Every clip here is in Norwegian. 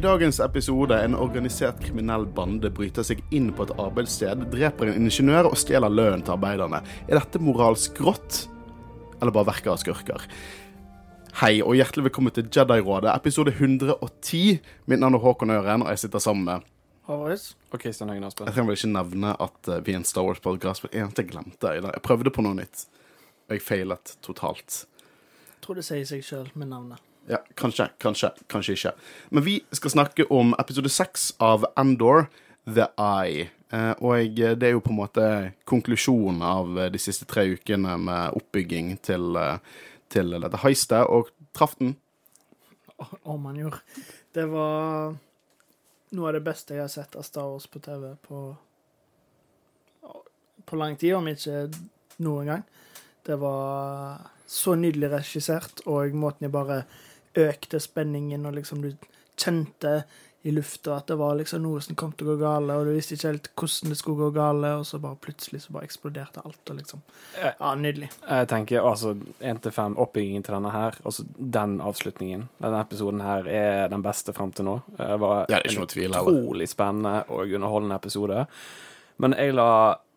I dagens episode en organisert kriminell bande bryter seg inn på et arbeidssted, dreper en ingeniør og stjeler lønnen til arbeiderne. Er dette moralsk grått, eller bare verker av skurker? Hei og hjertelig velkommen til Jedi-rådet, episode 110. Mitt navn er Håkon Øren, og jeg sitter sammen med Håvaris. Og Kristian Høgen Aspen. Jeg trenger vel ikke nevne at eh, vi er en Star Wars-podkast, for det eneste jeg glemte i dag Jeg prøvde på noe nytt, og jeg feilet totalt. Jeg Tror det sier seg sjøl med navnet. Ja, kanskje, kanskje, kanskje ikke. Men vi skal snakke om episode seks av Endor, The Eye. Eh, og det er jo på en måte konklusjonen av de siste tre ukene med oppbygging til, eh, til dette heistet, og traff den. Om man gjorde. Det var noe av det beste jeg har sett av Star Wars på TV på på lang tid, om ikke noen gang. Det var så nydelig regissert, og måten jeg bare økte spenningen, og liksom du kjente i lufta at det var liksom noe som kom til å gå gale, og du visste ikke helt hvordan det skulle gå gale, og så bare plutselig så bare eksploderte alt, og liksom Ja, nydelig. Jeg tenker altså 1 til 5, oppbyggingen til denne her, altså den avslutningen. Denne episoden her er den beste fram til nå. Det var Det er ikke en noe tvil, utrolig spennende og underholdende episode. Men jeg la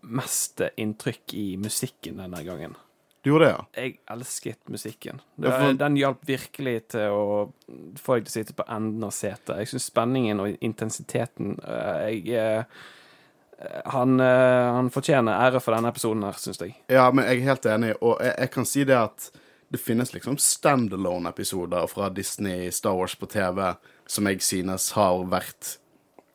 mest inntrykk i musikken denne gangen. Du gjorde det, ja? Jeg elsket musikken. Ja, for- Den hjalp virkelig til å få deg til å sitte på enden av setet. Jeg syns spenningen og intensiteten eh, Jeg eh, han, eh, han fortjener ære for denne episoden her, syns jeg. Ja, men jeg er helt enig, og jeg, jeg kan si det at det finnes liksom standalone-episoder fra Disney Star Wars på TV som jeg synes har vært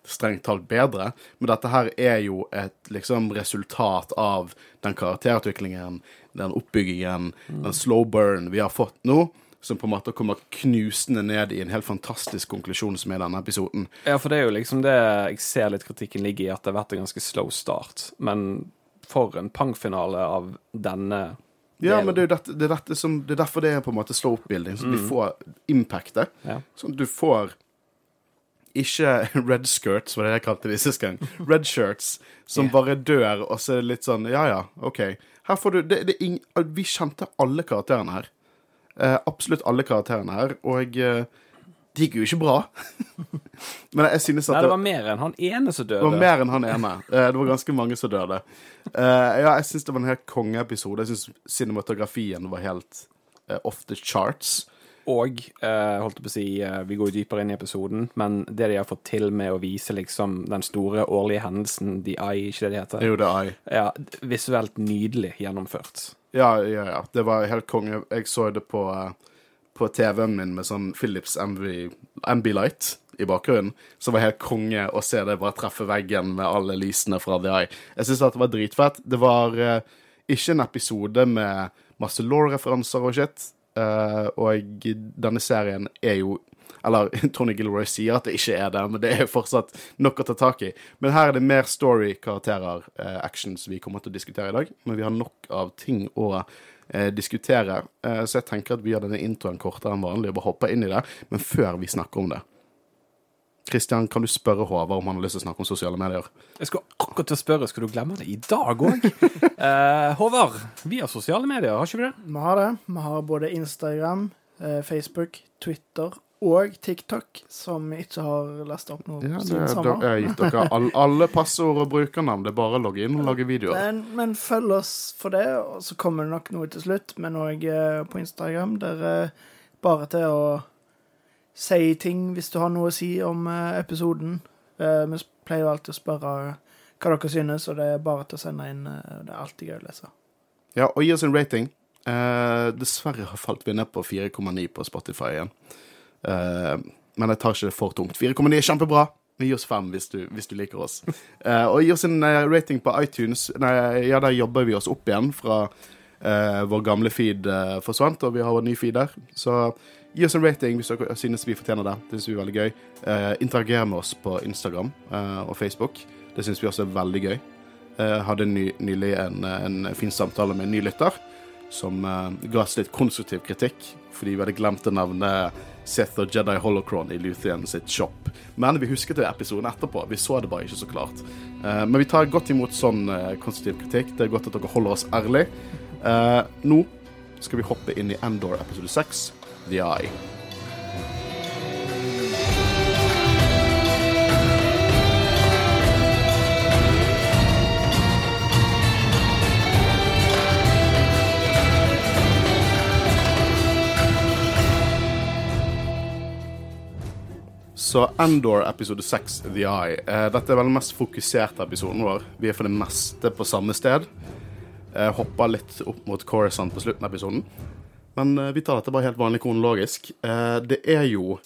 strengt talt bedre, men dette her er jo et liksom resultat av den karakterutviklingen, den oppbyggingen, den slow burn vi har fått nå, som på en måte kommer knusende ned i en helt fantastisk konklusjon som er denne episoden. Ja, for det er jo liksom det jeg ser litt kritikken ligger i, at det har vært en ganske slow start. Men for en pangfinale av denne Ja, men det er dette, det er dette som, det er derfor det er på en måte slow building, så vi får impactet. Ja. Sånn du får ikke red skirts, var det jeg kalte det sist gang. Red shirts som yeah. bare dør, og så er det litt sånn Ja, ja, OK. Her får du det, det ing, Vi kjente alle karakterene her. Eh, absolutt alle karakterene her. Og eh, det gikk jo ikke bra. Men jeg synes at Nei, det var mer enn han ene som det var mer enn han ene. Eh, det var ganske mange som døde. Eh, ja, jeg syns det var en helt kongeepisode. Jeg syns cinematografien var helt eh, off the charts. Og eh, holdt på å si, eh, vi går dypere inn i episoden, men det de har fått til med å vise liksom den store årlige hendelsen, The Eye, ikke det det heter? Jo, The Eye. Ja, visuelt nydelig gjennomført. Ja, ja, ja. Det var helt konge. Jeg så det på, eh, på TV-en min med sånn Philips MV, Light i bakgrunnen. Så var helt konge å se det bare treffe veggen med alle lysene fra The Eye. Jeg syns det var dritfett. Det var ikke en episode med masse law-referanser og shit. Eh, og denne serien er jo Eller Tony Gilroy sier at det ikke er det, men det er jo fortsatt nok å ta tak i. Men her er det mer story, karakterer, eh, actions vi kommer til å diskutere i dag. Men vi har nok av ting å eh, diskutere, eh, så jeg tenker at vi gjør denne introen kortere enn vanlig og bare hopper inn i det. Men før vi snakker om det Kristian, kan du spørre Håvard om han har lyst til å snakke om sosiale medier? Jeg skulle akkurat til å spørre, skal du glemme det i dag òg? uh, Håvard, vi har sosiale medier, har ikke vi det? Vi har det. Vi har både Instagram, eh, Facebook, Twitter og TikTok, som vi ikke har lasta opp noe Ja, det, siden da, sommer. jeg har gitt dere all, alle passord og brukernavn. Det er bare å logge inn og lage videoer. Men, men følg oss for det, og så kommer det nok noe til slutt, men òg eh, på Instagram. Der er bare til å si ting hvis du har noe å si om eh, episoden. Eh, vi pleier jo alltid å spørre hva dere synes, og det er bare til å sende inn. eh, det er alltid gøy å lese. Ja, og gi oss en rating. Eh, dessverre falt vi ned på 4,9 på Spotify igjen. Eh, men jeg tar ikke det for tungt. 4,9 er kjempebra. Gi oss fem hvis du, hvis du liker oss. Eh, og gi oss en eh, rating på iTunes. Nei, ja, der jobber vi oss opp igjen fra eh, vår gamle feed eh, forsvant, og vi har vår ny feed der. Så gi oss en rating hvis dere synes vi fortjener det. Det synes vi er veldig gøy. Eh, interager med oss på Instagram eh, og Facebook. Det synes vi også er veldig gøy. Eh, hadde ny, nylig en, en fin samtale med en ny lytter som eh, ga oss litt konstruktiv kritikk, fordi vi hadde glemt å nevne Seth og Jedi Holocron i Luthien sitt shop. Men vi husket det i episoden etterpå. Vi så det bare ikke så klart. Eh, men vi tar godt imot sånn eh, konstruktiv kritikk. Det er godt at dere holder oss ærlig. Nå skal vi hoppe inn i Endor episode 6, the eye. Så Endor episode 6, The Eye. Eh, dette er vel den mest fokuserte episoden vår. Vi er for det meste på samme sted. Eh, hopper litt opp mot Corisont på slutten av episoden. Men eh, vi tar dette bare helt vanlig kronologisk. Eh, det er jo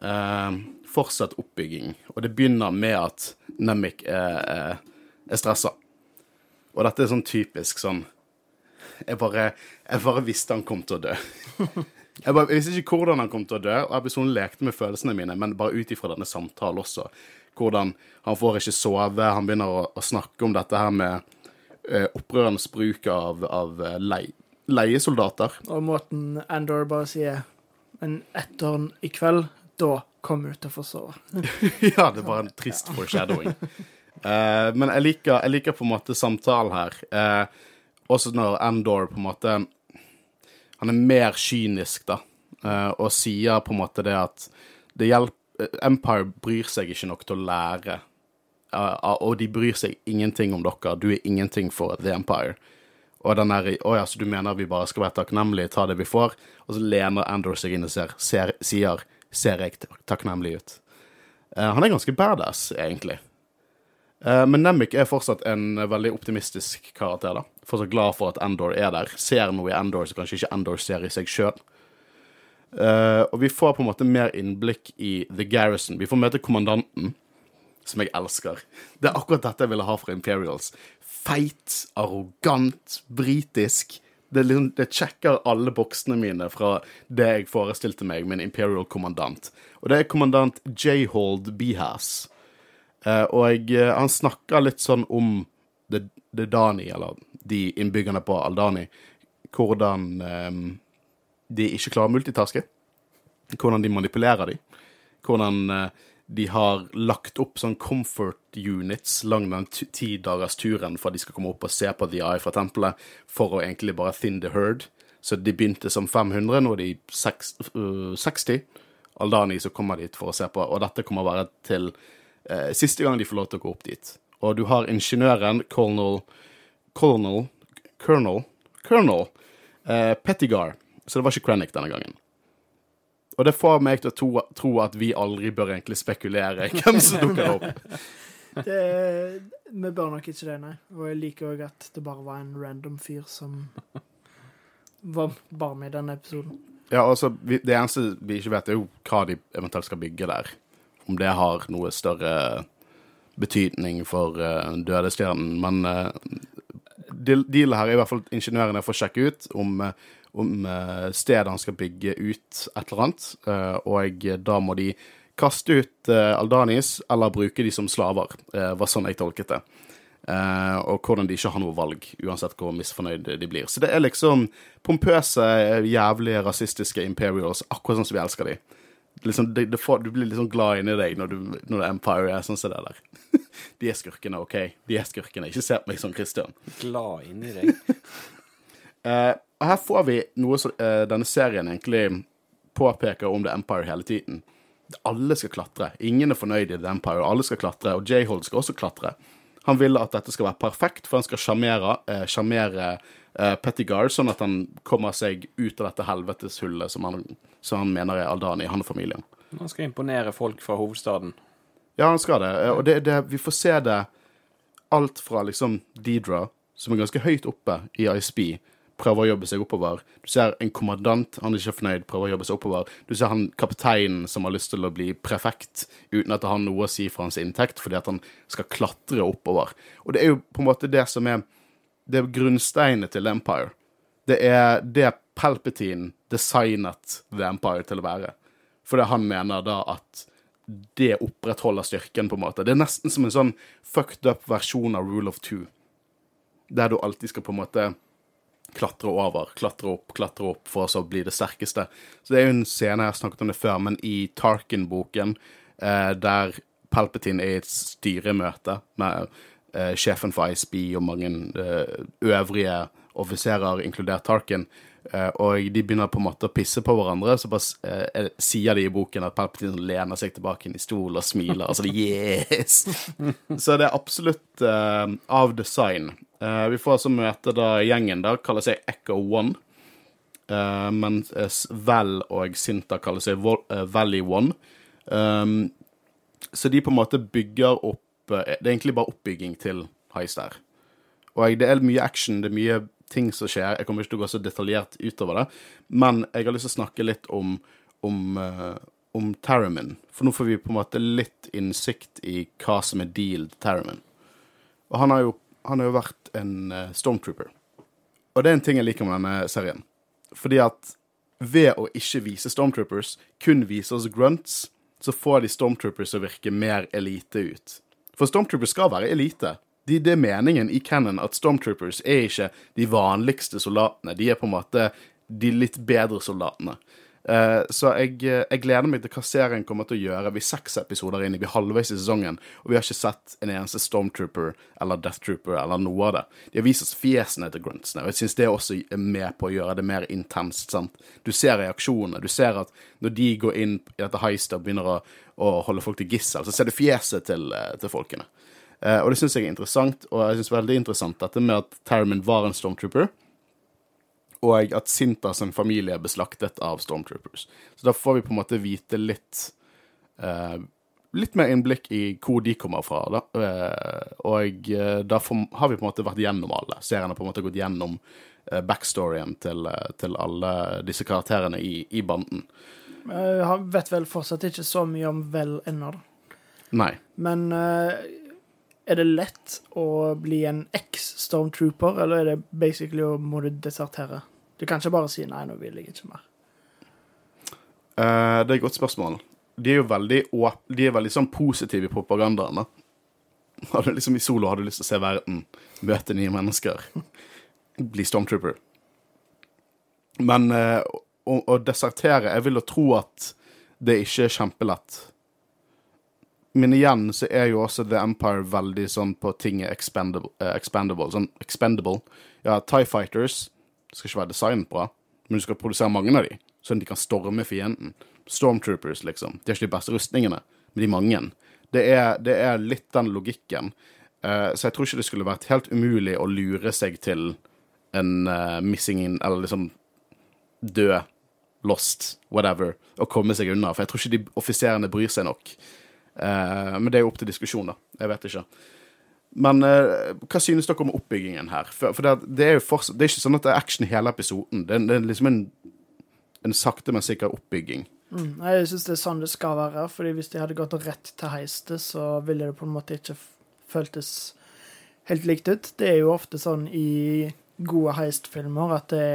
eh, fortsatt oppbygging, og det begynner med at Nemik er, er, stressa. Og dette er sånn typisk sånn Jeg bare, jeg bare visste han kom til å dø. Jeg, bare, jeg visste ikke hvordan han kom til å dø, og episoden lekte med følelsene mine, men bare ut ifra denne samtalen også. Hvordan han får ikke sove, han begynner å, å snakke om dette her med eh, opprørernes bruk av, av eh, lei, leiesoldater. Og måten Andor bare sier Men etter i kveld, da kommer du til å få sove. ja, det var en trist foreshadowing. uh, men jeg liker, jeg liker på en måte samtalen her. Uh, også når Andor på en måte Han er mer kynisk, da, uh, og sier på en måte det at det hjelper Empire bryr seg ikke nok til å lære, og de bryr seg ingenting om dere. Du er ingenting for The Empire. Og den der, å ja, så du mener vi bare skal være takknemlige, ta det vi får? Og så lener Andor seg inn og ser, ser, sier Ser jeg takknemlig ut? Uh, han er ganske badass, egentlig. Eh, men Nemik er fortsatt en veldig optimistisk karakter. da. Fortsatt glad for at Endor er der. Ser noe i Endor som kanskje ikke Endor ser i seg sjøl. og vi får på en måte mer innblikk i The Garrison. Vi får møte kommandanten, som jeg elsker. Det er akkurat dette jeg ville ha fra Imperials. Feit, arrogant, britisk. Det, liksom, det sjekker alle boksene mine fra det jeg forestilte meg med en Imperial kommandant. Og det er kommandant J-Hold Behas. Eh, og jeg, han snakker litt sånn om The, The Dani, eller de innbyggerne på Aldani, hvordan eh, de ikke klarer å multitaske. Hvordan de manipulerer dem. Hvordan eh, de har lagt opp sånn comfort units lang den ti dagers turen for at de skal komme opp og se på The Eye fra tempelet, for å egentlig bare thin the herd. Så de begynte som 500, nå er de øh, 60. Aldani som kommer dit for å se på, og dette kommer å være til eh, siste gang de får lov til å gå opp dit. Og du har ingeniøren, colonel Colonel Colonel Colonel eh, Pettigar. Så det var ikke Krennic denne gangen. Og det får meg til å tro, tro at vi aldri bør egentlig spekulere i hvem som dukker opp. Det, vi bør nok ikke det, nei. Og jeg liker òg at det bare var en random fyr som var bare med i denne episoden. Ja, altså, vi, Det eneste vi ikke vet, er jo hva de eventuelt skal bygge der. Om det har noe større betydning for uh, dødestjernen. Men uh, dealet her er i hvert fall ingeniørene får sjekke ut om, eh, om eh, stedet han skal bygge ut et eller annet. eh, og da må de kaste ut eh, Aldanis, eller bruke de som slaver. Uh, var sånn jeg tolket det. Og hvordan de ikke har noe valg, uansett hvor misfornøyde de blir. Så det er liksom pompøse, jævlige, rasistiske imperials, akkurat sånn som vi elsker de. Liksom, det, det får, du blir litt sånn glad inni deg når, du, når Empire er sånn som det der. De er skurkene, OK? De er skurkene. Ikke se på meg som Christian. Glad inni deg. Og her får vi noe som uh, denne serien egentlig påpeker om The Empire hele tiden. Alle skal klatre. Ingen er fornøyd i The Empire. Alle skal klatre, og J-Hold skal også klatre. Han vil at dette skal være perfekt, for han skal sjarmere eh, eh, Pettigar, sånn at han kommer seg ut av dette helveteshullet som han, som han mener er Aldani, han og familien. Han skal imponere folk fra hovedstaden. Ja, han skal det. Eh, Og det, det, vi får se det alt fra liksom Deedra, som er ganske høyt oppe i ISB, prøver å jobbe seg oppover. Du ser en kommandant, han er ikke fornøyd, prøver å jobbe seg oppover. Du ser han kapteinen som har lyst til å bli prefekt, uten at det har noe å si for hans inntekt, fordi at han skal klatre oppover. Og det er jo på en måte det som er Det grunnsteinet til Empire. Det er det Palpatine designet The Empire til å være. Fordi han mener da at det opprettholder styrken, på en måte. Det er nesten som en sånn fucked up versjon av Rule of Two. Der du alltid skal på en måte klatre over, klatre opp, klatre opp for å så bli det sterkeste. Så det er jo en scene, jeg har snakket om det før, men i Tarkin-boken, eh, der Palpatine er i et styremøte med eh, sjefen for ISB og mange eh, øvrige offiserer, inkludert Tarkin, og de begynner på en måte å pisse på hverandre, så bare eh, sier de i boken at Palpatine lener seg tilbake inn i stol og smiler, Altså, det yes! så det er absolutt eh, av design. Eh, vi får altså møte da gjengen der, kaller seg Echo One. Eh, mens Vel og Sinta kaller seg Vol eh, Valley One. Um, så de på en måte bygger opp eh, Det er egentlig bare oppbygging til heist der. Og det er mye action, det er mye ting som skjer. Jeg kommer ikke til å gå så detaljert utover det, men jeg har lyst til å snakke litt om, om, uh, om Tarramin. For nå får vi på en måte litt innsikt i hva som er dealed til Og han har jo, han har jo vært en uh, stormtrooper. Og det er en ting jeg liker med denne serien. Fordi at ved å ikke vise stormtroopers, kun vise oss grunts, så får de stormtroopers å virke mer elite ut. For stormtroopers skal være elite. De, det er meningen i Cannon at stormtroopers er ikke de vanligste soldatene. De er på en måte de litt bedre soldatene. Uh, så jeg, jeg, gleder meg til hva serien kommer til å gjøre. Vi er seks episoder inn, vi er halvveis i sesongen, og vi har ikke sett en eneste Stormtrooper eller Death Trooper eller noe av det. De har vist oss fjesene til gruntsene, og jeg syns det også er med på å gjøre det mer intenst. sant? Du ser reaksjonene. Du ser at når de går inn i dette heistet og begynner å, å, holde folk til gissel, så ser du fjeset til, eh, til folkene. Uh, og det syns jeg er interessant, og jeg syns veldig interessant dette med at Terramin var en Stormtrooper og at Sintas en familie er beslaktet av Stormtroopers. Så da får vi på en måte vite litt uh, Litt mer innblikk i hvor de kommer fra. da. Uh, og uh, da får, har vi på en måte vært gjennom alle. Serien har på en måte gått gjennom backstoryen til, til, alle disse karakterene i, i banden. Jeg vet vel fortsatt ikke så mye om Vel ennå, da. Nei. Men er det lett å bli en eks-stormtrooper, eller er det basically å må du desertere? Du kan ikke bare si 'nei, nå vil jeg ikke mer'. Uh, det er et godt spørsmål. De er jo veldig, de er veldig sånn positive i propagandaen. Hadde liksom I solo hadde du lyst til å se verden, møte nye mennesker, bli stormtrooper. Men uh, å, å desertere Jeg vil jo tro at det ikke er kjempelett. Men igjen så er jo også The Empire veldig sånn på ting er expendable, uh, expandable. Sånn expendable. Ja, Tie Fighters skal ikke være designet bra, men du skal produsere mange av de, sånn at de kan storme fienden. Stormtroopers, liksom. De har ikke de beste rustningene, men de mange. Det er, det er litt den logikken. Uh, så jeg tror ikke det skulle vært helt umulig å lure seg til en uh, missing in, eller liksom død, lost, whatever, og komme seg unna. For jeg tror ikke de offiserene bryr seg nok. Uh, men det er jo opp til diskusjon, da. Jeg vet ikke. Men eh, hva synes dere om oppbyggingen her? For, for det, det, er jo fortsatt, det er ikke sånn at det er action i hele episoden. Det, det er liksom en, en, sakte, men sikker oppbygging. Mm, jeg syns det er sånn det skal være. fordi hvis de hadde gått rett til heiste, så ville det på en måte ikke føltes helt likt ut. Det er jo ofte sånn i gode heistfilmer at det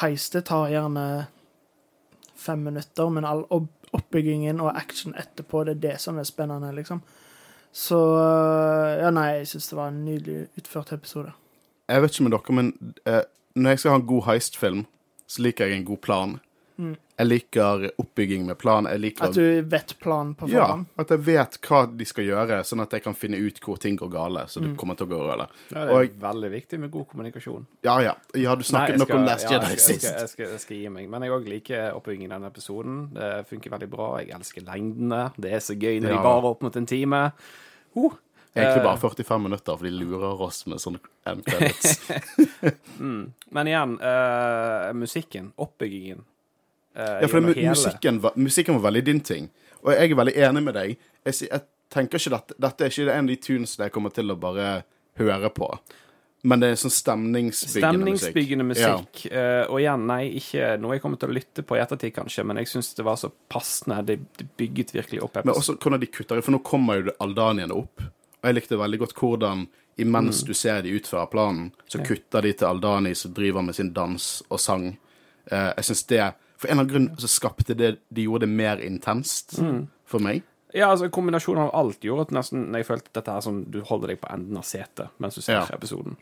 Heistet tar gjerne fem minutter, men all oppbyggingen og action etterpå, det er det som er spennende, liksom. Så eh, Ja, nei, jeg syns det var en nydelig utført episode. Jeg vet ikke med dere, men eh, når jeg skal ha en god heist-film, så liker jeg en god plan. Mm. Jeg liker oppbygging med plan. at du vet planen på forhånd? Ja, at jeg vet hva de skal gjøre, sånn at jeg kan finne ut hvor ting går gale. Så det mm. kommer til å gå gale. Ja, det er og, veldig viktig med god kommunikasjon. Ja, ja. ja du snakket noe om Last Jedi sist. Jeg, jeg, skal, jeg skal gi meg. Men jeg òg liker oppbyggingen i denne episoden. Det funker veldig bra. Jeg elsker lengdene. Det er så gøy når ja. de bare opp mot en time. Uh, Egentlig bare 45 minutter, for de lurer oss med sånne end credits. mm. Men igjen, uh, musikken, oppbyggingen Ja, for det, musikken var, musikken var, veldig din ting. Og jeg er veldig enig med deg. Jeg, jeg tenker ikke dette, dette er ikke en av de tunesene jeg kommer til å bare høre på. Men det er sånn stemningsbyggende, stemningsbyggende musikk. musikk. Ja. Uh, og igjen, nei, ikke noe jeg kommer til å lytte på i ettertid, kanskje, men jeg syns det var så passende. Det, det bygget virkelig opp. Men også hvordan de kutter For nå kommer jo aldaniene opp. Og jeg likte veldig godt hvordan imens mm. du ser de utføre planen, så ja. kutter de til Aldani som driver med sin dans og sang. Uh, jeg syns det For en eller annen grunn så skapte det De gjorde det mer intenst mm. for meg. Ja, altså Kombinasjonen av alt gjorde at nesten jeg følte dette her som du holder deg på enden av setet mens du ser ja. episoden.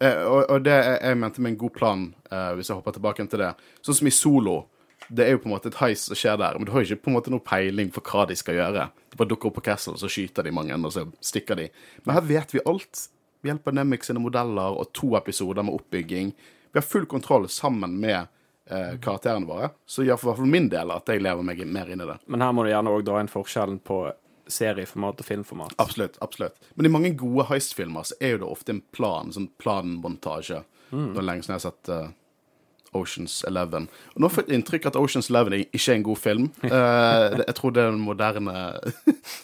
Eh, og, og, det jeg mente med en god plan, eh, hvis jeg hopper tilbake til det Sånn som i Solo det er jo på en måte et heis som skjer der, men du har jo ikke på en måte noe peiling for hva de skal gjøre. De bare dukker opp på Castle, så skyter de mange, og så stikker de. Men her vet vi alt. Ved hjelp av Nemix sine modeller og to episoder med oppbygging. Vi har full kontroll sammen med eh, karakterene våre. Så gjør for min del at jeg lever meg mer inn i det. Men her må du gjerne òg dra inn forskjellen på serieformat og filmformat. Absolutt. absolutt. Men i mange gode heistfilmer så er jo det ofte en plan, sånn planmontasje. Mm. Er lenge siden jeg har sett uh, Oceans Eleven. Og nå får jeg inntrykk at Oceans Eleven ikke er en god film. Uh, jeg tror det er den moderne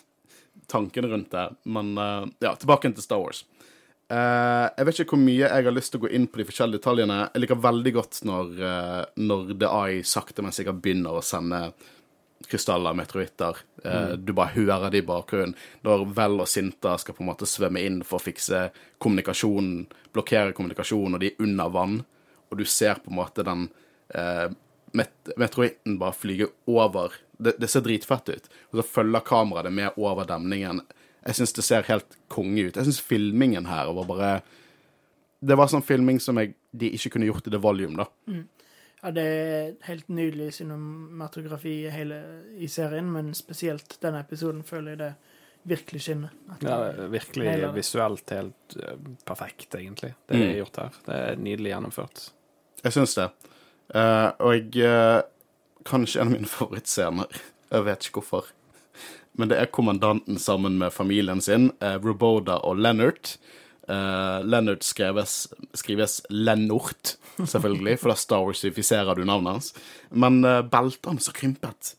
tanken rundt det. Men uh, ja, tilbake til Star Wars. Eh, jeg vet ikke hvor mye jeg har lyst til å gå inn på de forskjellige detaljene. Jeg liker veldig godt når, uh, når The Eye sakte, men sikkert begynner å sende krystaller, meteoritter. Eh, Du bare hører det i bakgrunnen. Når Vel og Sinta skal på en måte svømme inn for å fikse kommunikasjonen, blokkere kommunikasjonen, og de er under vann, og du ser på en måte den met meteoritten bare flyge over. Det, det ser dritfett ut. Og så følger kameraet det med over demningen. Jeg syns det ser helt konge ut. Jeg syns filmingen her var bare Det var sånn filming som jeg, de ikke kunne gjort i det Volume, da. Ja, det er helt nydelig cinematografi hele i serien, men spesielt denne episoden føler jeg det virkelig skinner. Ja, virkelig hele. visuelt helt eh, perfekt, egentlig. Det de Mm. er gjort her. Det er nydelig gjennomført. Jeg syns det. Uh, og uh, kanskje en av mine favorittscener. Jeg vet ikke hvorfor. Men det er kommandanten sammen med familien sin, eh, Roboda og Leonard. Eh, Leonard skreves, skrives Lennort, selvfølgelig, for da Star Wars-ifiserer du navnet hans. Men eh, beltet hans har krympet.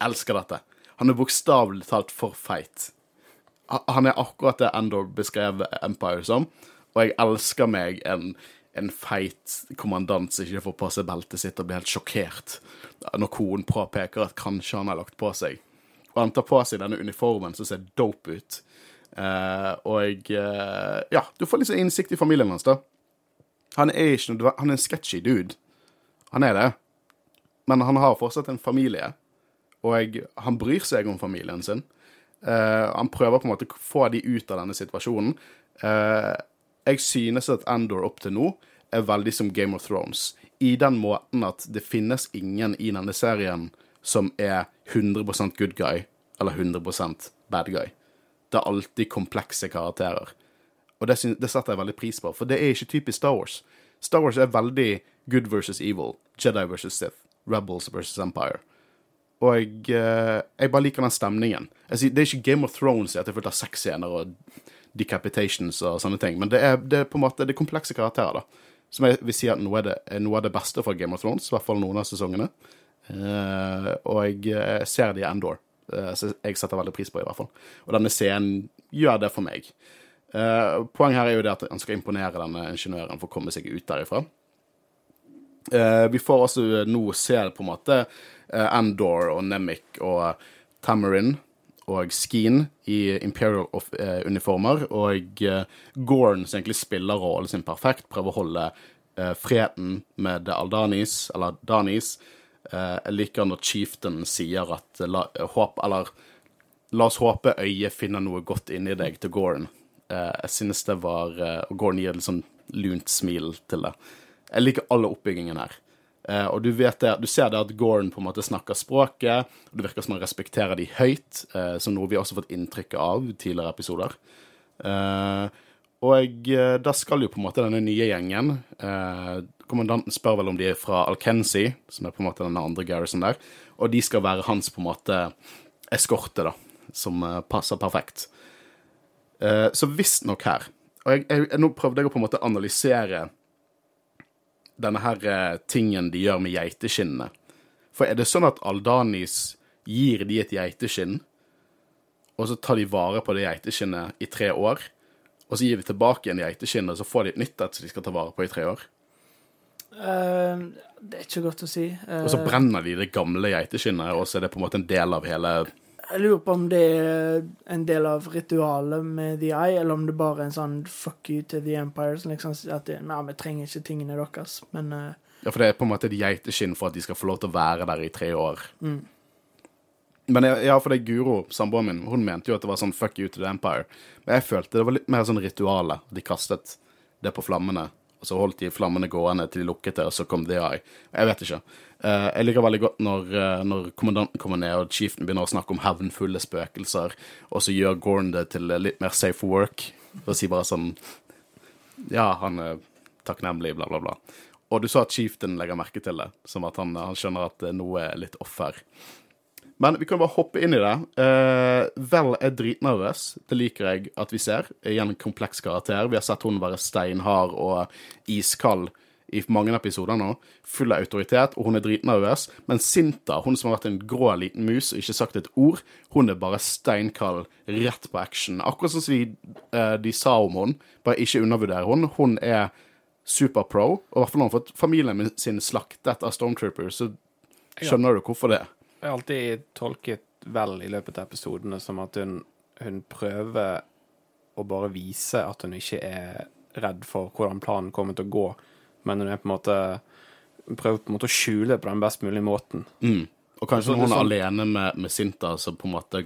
Elsker dette. Han er bokstavelig talt for feit. Han er akkurat det Endor beskrev Empire som, og jeg elsker meg en, en feit kommandant som ikke får på seg beltet sitt og blir helt sjokkert når konen påpeker at kanskje han har lagt på seg. Og han tar på seg denne uniformen som ser dope ut. Uh, og uh, ja, du får litt sånn innsikt i familien hans, da. Han er ikke noe Han er en sketchy dude. Han er det. Men han har fortsatt en familie, og han bryr seg om familien sin. Uh, han prøver på en måte å få de ut av denne situasjonen. Jeg synes at Andor opp til nå er veldig som Game of Thrones. I den måten at det finnes ingen i denne serien som er 100% good guy eller 100% bad guy. Det er alltid komplekse karakterer. Og det, synes, det setter jeg veldig pris på, for det er ikke typisk Star Wars. Star Wars er veldig good versus evil, Jedi versus Sith, Rebels versus Empire. Og jeg, jeg bare liker den stemningen. Sier, det er ikke Game of Thrones i at det er fullt av sexscener og decapitations og sånne ting, men det er, det er på en måte det komplekse karakterer, da. Som jeg vil si at noe, er det, er noe av det beste fra Game of Thrones, i hvert fall noen av sesongene. Eh, og jeg eh, ser det i Endor, eh, så jeg setter veldig pris på i hvert fall. Og denne scenen gjør det for meg. Poenget her er jo det at han skal imponere denne ingeniøren for å komme seg ut derifra. Vi får også nå se på en måte Andor og Nemik og Tamarin og Skeen i Imperial-uniformer, og Gorn, som egentlig spiller rollen sin perfekt, prøver å holde freden med Aldanis, eller Danis. Eh, jeg liker når chieftainen sier at la, håp, eller, la oss håpe øyet finner noe godt inni deg til Gorn. Eh, jeg synes det var eh, Og Gorn gir et sånn lunt smil til det. Jeg liker alle oppbyggingen her. Eh, og du vet det, du ser det at Gorn på en måte snakker språket, og det virker som han respekterer de høyt, eh, som noe vi også har fått inntrykk av i tidligere episoder. Eh, og eh, da skal jo på en måte denne nye gjengen eh, Kommandanten spør vel om de er fra Alkensi, som er på en måte den andre Garrison der, og de skal være hans på en måte eskorte, da, som eh, passer perfekt. Eh, så visstnok her Og jeg, jeg, nå prøvde jeg å på en måte analysere denne her eh, tingen de gjør med geiteskinnene. For er det sånn at Aldanis gir de et geiteskinn, og så tar de vare på det geiteskinnet i tre år, og så gir de tilbake igjen geiteskinnet, og så får de et nytt et som de skal ta vare på i tre år? Eh, det er ikke godt å si. Uh, Og så brenner de det gamle geiteskinnet, og så er det på en måte en del av hele jeg lurer på om det er en del av ritualet med The Eye, eller om det bare er en sånn fuck you to The Empire. Som liksom at det, nei, vi trenger ikke tingene deres, men uh, Ja, for det er på en måte et geiteskinn for at de skal få lov til å være der i tre år. Mm. Men ja, for det er Guro, samboeren min, hun mente jo at det var sånn fuck you to the empire. Men jeg følte det var litt mer sånn ritualet. De kastet det på flammene, og så holdt de flammene gående til de lukket det, og så kom DI. Jeg vet ikke. Eh, jeg liker veldig godt når, eh, når kommandanten kommer ned og chiefen begynner å snakke om hevnfulle spøkelser, og så gjør Gorn det til litt mer safe work, og sier bare sånn Ja, han er takknemlig, bla, bla, bla. Og du sa at chieften legger merke til det, som at han, han skjønner at eh, noe er litt off her. Men vi kan bare hoppe inn i det. Uh, Vel er dritnervøs. Det liker jeg at vi ser. Igjen en kompleks karakter. Vi har sett hun være steinhard og iskald i mange episoder nå. Full av autoritet, og hun er dritnervøs. Men Sinta, hun som har vært en grå liten mus og ikke sagt et ord, hun er bare steinkald, rett på action. Akkurat som de, eh, de sa om hun, bare ikke undervurder hun. Hun er superpro, og i hvert fall når hun har fått familien sin slaktet av Stormtroopers, så skjønner du hvorfor det. Jeg har alltid tolket vel i løpet av episodene som at hun, hun prøver å bare vise at hun ikke er redd for hvordan planen kommer til å gå, men hun er på en måte prøver på en måte å skjule det på den best mulige måten. Mm. Og kanskje Så når hun er sånn- alene med, med Sinta, så på en måte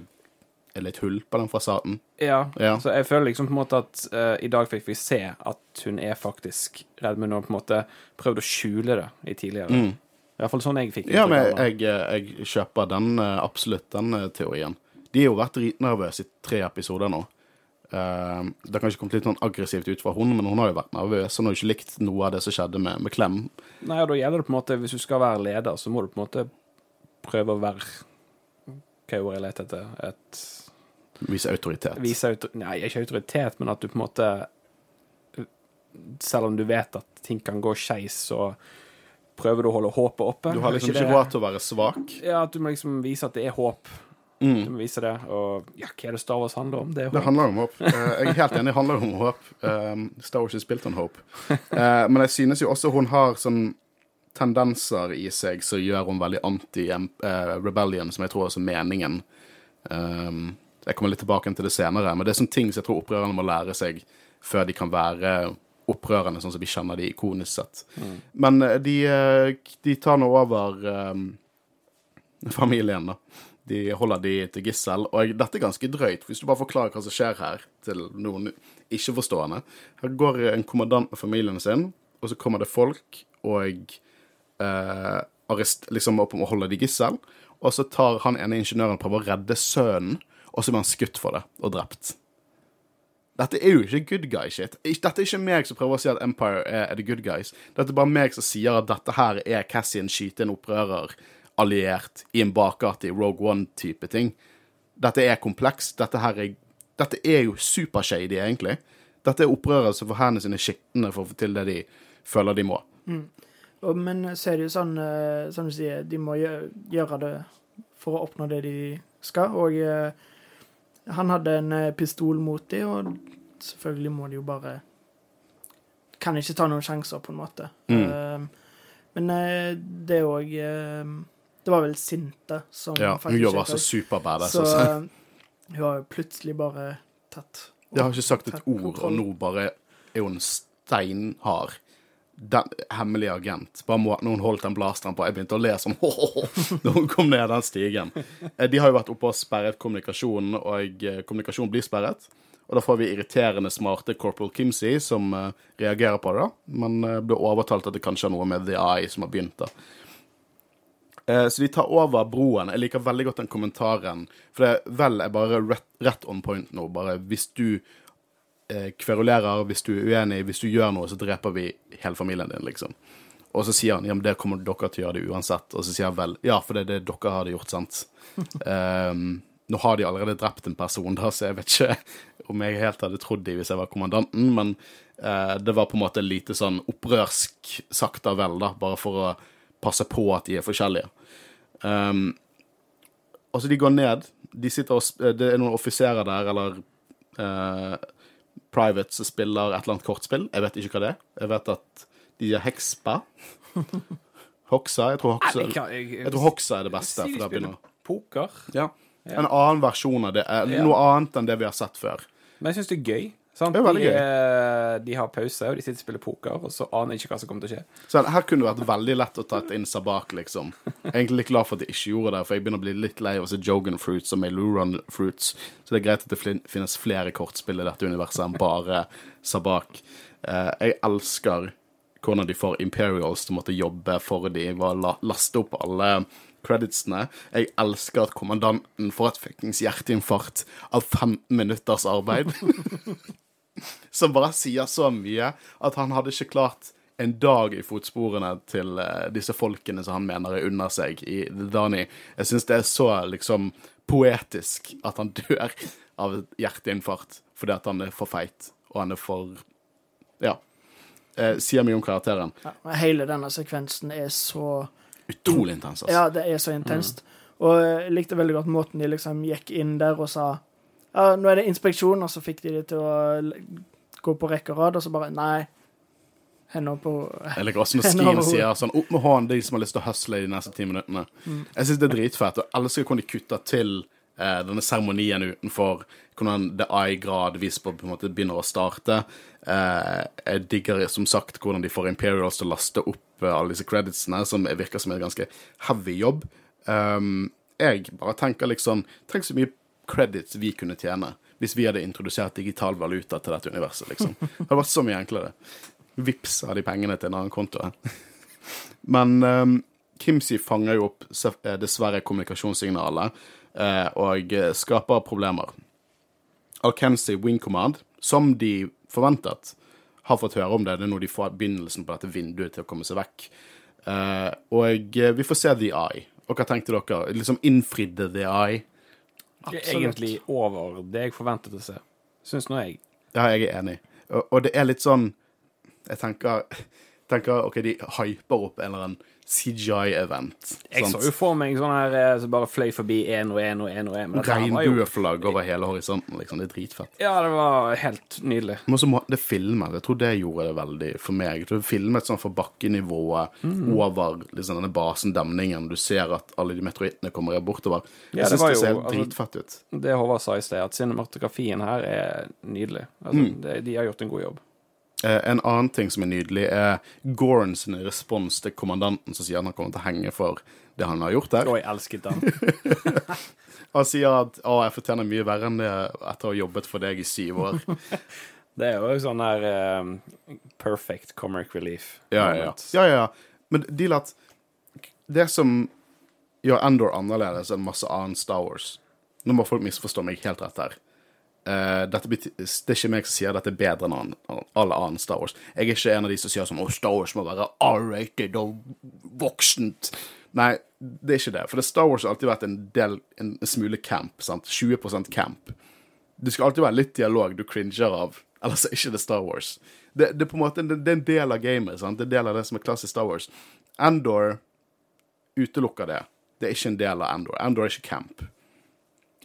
er litt hull på den fasaden. Ja, Ja. så jeg føler liksom på en måte at uh, i dag fikk vi se at hun er faktisk redd, men hun har på en måte prøvd å skjule det i tidligere. I hvert fall sånn jeg fikk det. Ja, men jeg, jeg kjøper den, eh, absolutt den eh, teorien. De har jo vært dritnervøse i tre episoder nå. Eh, det har kanskje kommet litt sånn aggressivt ut fra hun, men hun har jo vært nervøs. Hun har jo ikke likt noe av det som skjedde med, med Klem. Nei, og da gjelder det på en måte Hvis du skal være leder, så må du på en måte prøve å være Hva er ordet jeg leter etter? Et Vise autoritet. Vise autor... Nei, ikke autoritet, men at du på en måte Selv om du vet at ting kan gå skeis, så prøver du å holde håpet oppe. Du har Er liksom ikke råd til å være svak. Ja, at du må liksom vise at det er håp. Du må vise det. Og ja, hva er det Star Wars handler om? Det er Det handler om håp. Eh, jeg er helt enig, det handler om håp. Um, Star Wars is spilt on hope. Eh, men jeg synes jo også hun har sånn tendenser i seg som gjør hun veldig anti-rebellion, som jeg tror er meningen. Um, jeg kommer litt tilbake til det senere, men det er sånne ting som jeg tror opprørerne må lære seg før de kan være opprørende, sånn som vi kjenner de ikonisk sett. Men eh, de, eh, de tar nå over um, familien, da. De holder de til gissel. Og dette er ganske drøyt, hvis du bare forklarer hva som skjer her til noen ikke-forstående. Her går en kommandant med familien sin, og så kommer det folk og eh, arrest, liksom opp om å holde de gissel. Og så tar han ene ingeniøren prøver å redde sønnen, og så blir han skutt for det og drept. Dette er jo ikke good guy shit. Dette er ikke meg som prøver å si at Empire er, er the good guys. Dette er bare meg som sier at dette her er Cassian skyte en opprører alliert i en bakgate i Rogue One-type ting. Dette er komplekst. Dette her er Dette er jo supershady, egentlig. Dette er opprørere som får hendene sine skitne for å få til det de føler de må. Og, men så er det jo sånn, eh, som du sier, de må gjøre det for å oppnå det de skal. Og eh, han hadde en eh, pistol mot dem, og selvfølgelig må de jo bare Kan ikke ta noen sjanser, på en måte. Eh, men eh, det er òg Det var vel Sinte som Ja, faktisk Hun jobber så også. superbadass. Så altså. eh, hun har jo plutselig bare tatt Jeg har ikke sagt et ord, ord, og nå bare er hun steinhard. Den hemmelige agent. Bare måten hun holdt den blasteren på. Jeg begynte å le sånn når hun kom ned den stigen. Eh, De har jo vært oppe og sperret kommunikasjonen, og kommunikasjonen kommunikasjon blir sperret. Og da får vi irriterende smarte Corporal Kimsey som uh, reagerer på det, da. Men uh, blir overtalt at det kanskje er noe med The Eye som har begynt, da. Uh, Så de tar over broen. Jeg liker veldig godt den kommentaren. For det vel er bare rett, rett on point nå. Bare hvis du eh, kverulerer, hvis du er uenig, hvis du gjør noe, så dreper vi hele familien din, liksom. Og så sier han ja, men det kommer dere til å gjøre det uansett. Og så sier han vel ja, for det er det dere hadde gjort, sant. um, nå har de allerede drept en person, da, så jeg vet ikke om jeg helt hadde trodd de hvis jeg var kommandanten, men uh, det var på en måte lite sånn opprørsk sagt av vel, da, bare for å passe på at de er forskjellige. Um, altså, de går ned. De sitter og, det er noen offiserer der, eller eh, private som spiller et eller annet kortspill. Jeg vet ikke hva det er. Jeg vet at de er Hekspa. Hoxa. Jeg tror Hoxa, Jeg tror Hoxa er det beste. For da begynner Poker. ja. En annen versjon av det. Noe annet enn det vi har sett før. Men jeg syns det er gøy. Sant? Det er veldig de, eh, de har pause, og de sitter og spiller poker, og så aner jeg ikke hva som kommer til å skje. Så her kunne det vært veldig lett å ta et inn Sabak, liksom. Jeg er egentlig glad for at de ikke gjorde det, for jeg begynner å bli litt lei av å se Jogan Fruits og Meiluran Fruits. Så det er greit at det finnes flere kortspill i dette universet enn bare Sabak. Eh, jeg elsker hvordan de får Imperials til å måtte jobbe for de var la laste opp alle creditsene. Jeg elsker at kommandanten får et fuckings hjerteinfarkt av 15 minutters arbeid. som bare sier så mye at han hadde ikke klart en dag i fotsporene til eh, disse folkene som han mener er under seg i The Dani. Jeg syns det er så liksom poetisk at han dør av hjerteinfarkt fordi at han er for feit, og han er for Ja. eh, sier mye om karakteren. Ja, hele denne sekvensen er så Utrolig intens. Altså. Ja, det er så intenst. Og jeg likte veldig godt måten de liksom gikk inn der og sa ja, nå er det inspeksjon, og så fikk de det til å gå på rekke og rad, og så bare Nei. Hender på Eller liker også når Skien sier sånn Opp med hånden, de som har lyst til å hustle i de neste ti minuttene. Jeg syns det er dritfett. Og alle skal kunne kutte til eh, denne seremonien utenfor. Hvordan The Eye gradvis på, på en måte begynner å starte. Eh, jeg digger som sagt hvordan de får Imperials til å laste opp eh, alle disse creditsene, som virker som en ganske heavy jobb. Um, jeg bare tenker liksom Tenk så mye credits vi kunne tjene hvis vi hadde introdusert digital valuta til dette universet, liksom. Det hadde vært så mye enklere. Vips av de pengene til en annen konto. Men um, Kimsey fanger jo opp eh, dessverre kommunikasjonssignalet eh, og skaper problemer. Alkensi Wing Command, som de forventet, har fått høre om det. Det er nå de får begynnelsen på dette vinduet til å komme seg vekk. Eh, og eh, vi får se The Eye. Og hva tenkte dere? Liksom innfridde The Eye? Det Absolutt. egentlig over det jeg forventet å se. Syns nå jeg. Ja, jeg er enig. Og, og det er litt sånn Jeg tenker, tenker OK, de hyper opp en eller annen CGI-event. Jeg så jo for meg sånn her eh, som bare fløy forbi én og én og én Regnbueflagg over hele horisonten, liksom. Det er dritfett. Ja, det var helt nydelig. Men så må det filmes. Jeg tror det gjorde det veldig for meg. Jeg tror det filmet sånn for bakkenivået Mm. over liksom, denne basen, demningen. Du ser at alle de meteorittene kommer bortover. Ja, Jeg det syns det, det ser helt altså- dritfett ut. Det Håvard sa i sted, at cinematografien her er nydelig. Altså, Mm. det, de har gjort en god jobb. Eh, en annen ting som er nydelig, er Gorn sin respons til kommandanten som sier han han kommer til å henge for det han har gjort der. Oi, elsket den. Han sier at 'Å, jeg fortjener mye verre enn det etter å ha jobbet for deg i syv år'. Det er jo sånn der eh, perfect comic relief. Ja, ja, ja. ja, ja, ja. Men deal at det som gjør Endor annerledes enn masse annen Star Wars Nå må folk misforstå meg helt rett her. Eh, dette bety det er ikke meg som sier dette er bedre enn annen, all annen Star Wars. Jeg er ikke en av de som sier sånn Å, Star Wars må være R-rated og voksent. Nei, det er ikke det. For det Star Wars har alltid vært en del, en smule camp. sant? 20% camp. Det skal alltid være litt dialog du cringer av, ellers er ikke det Star Wars. Det, det, er på en måte, det, det er en del av gamet. sant? Det er en del av det som er klassisk Star Wars. Andor utelukker det. Det er ikke en del av Andor. Andor er ikke camp.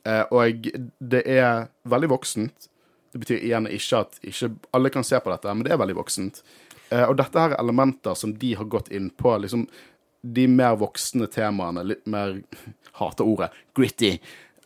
Eh, og det er veldig voksent. Det betyr igjen ikke at ikke alle kan se på dette, men det er veldig voksent. Eh, og dette her er elementer som de har gått inn på. liksom De mer voksne temaene, litt mer Hater ordet. Gritty.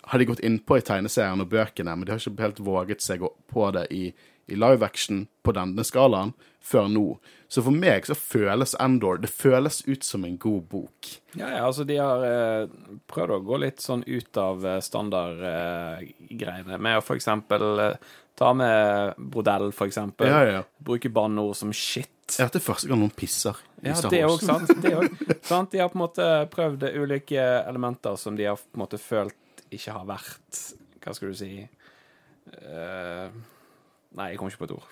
Har de gått inn på i tegneseriene og bøkene, men de har ikke helt våget seg på det i, i live action på denne skalaen før nå. Så for meg så føles Endor Det føles ut som en god bok. Ja, ja, altså de har eh, prøvd å gå litt sånn ut av eh, standardgreiene med å for eksempel eh, ta med brodell, for eksempel. Ja, ja. Bruke banneord som shit. Er dette første gang noen pisser i Ja, Star det Wars? òg, sant. Det også, sant. De har på en måte prøvd ulike elementer som de har på en måte følt ikke har vært Hva skal du si uh, Nei, jeg kommer ikke på et ord.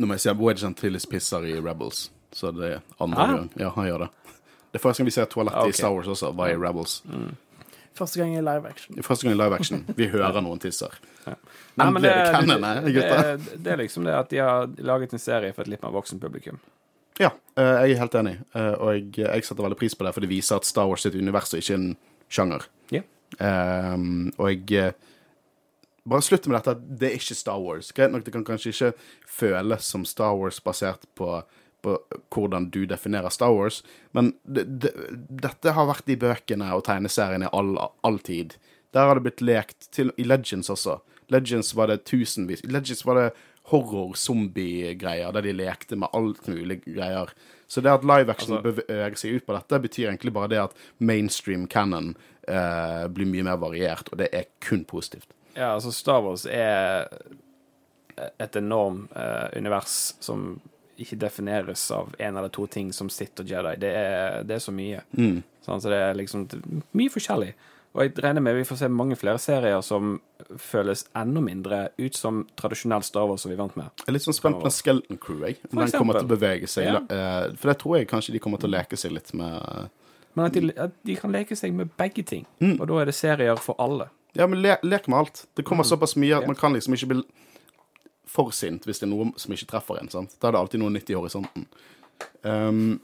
Nå må jeg si at Wedge Antilles pisser i Rebels, så det er andre Ah. gang. Ja, han gjør det. Det er første gang vi ser toalettet okay. i Star Wars også, var i Rebels. Første gang i live action. Første gang i live action. Vi hører noen tisser. Nei, Men det, det det- eh, gutta? Det, det er liksom det at de har laget en serie for et litt mer voksen publikum. Ja, eh, jeg er helt enig, eh, og jeg, jeg setter veldig pris på det, for det viser at Star Wars sitt univers er ikke en sjanger. Yeah. Um, og jeg Bare slutt med dette det er ikke Star Wars. Greit nok, det kan kanskje ikke føles som Star Wars basert på, på hvordan du definerer Star Wars, men det, det, dette har vært i bøkene og tegneseriene all, all tid. Der har det blitt lekt til i Legends også. Legends var det tusenvis Legends var det horror-zombie-greier, der de lekte med alt mulig greier. Så det at live action Altså- beveger seg ut på dette, betyr egentlig bare det at mainstream canon eh, blir mye mer variert, og det er kun positivt. Ja, altså Star Wars er et enormt uh, univers som ikke defineres av en eller to ting som Sith og Jedi. Det er, det er så mye. Mm. Sånn, så det er liksom mye forskjellig. Og jeg regner med vi får se mange flere serier som føles enda mindre ut som tradisjonell Star Wars som vi vant med. Jeg er litt sånn spent på Skelton Crew, jeg. Om den kommer til å bevege seg. Ja. eh, for det tror jeg kanskje de kommer til å leke seg litt med Men at de, at de kan leke seg med begge ting. Mm. Og da er det serier for alle. Ja, men le, lek med alt. Det kommer såpass mye at man kan liksom ikke bli for sint hvis det er noe som ikke treffer en. sant? Da er det alltid noe nytt i horisonten. Um,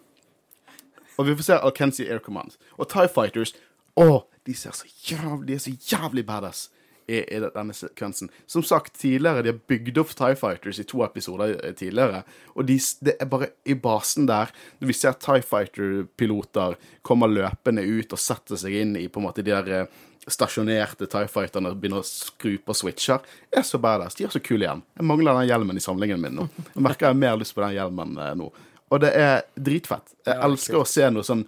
og vi får se Alkensi Air Command. Og Tie Fighters Å, de ser så jævlig, de er så jævlig badass i, i denne sekvensen. Som sagt tidligere, de har bygd opp Tie Fighters i to episoder eh, tidligere. Og de, det er bare i basen der, når vi ser Tie Fighter-piloter kommer løpende ut og setter seg inn i på en måte de der eh, stasjonerte Tie Fighterne begynner å skru på switcher, er så badass. De er så kul igjen. Jeg mangler den hjelmen i samlingen min nå. Jeg merker jeg har mer lyst på den hjelmen eh, nå. Og det er dritfett. Jeg elsker å se noe sånn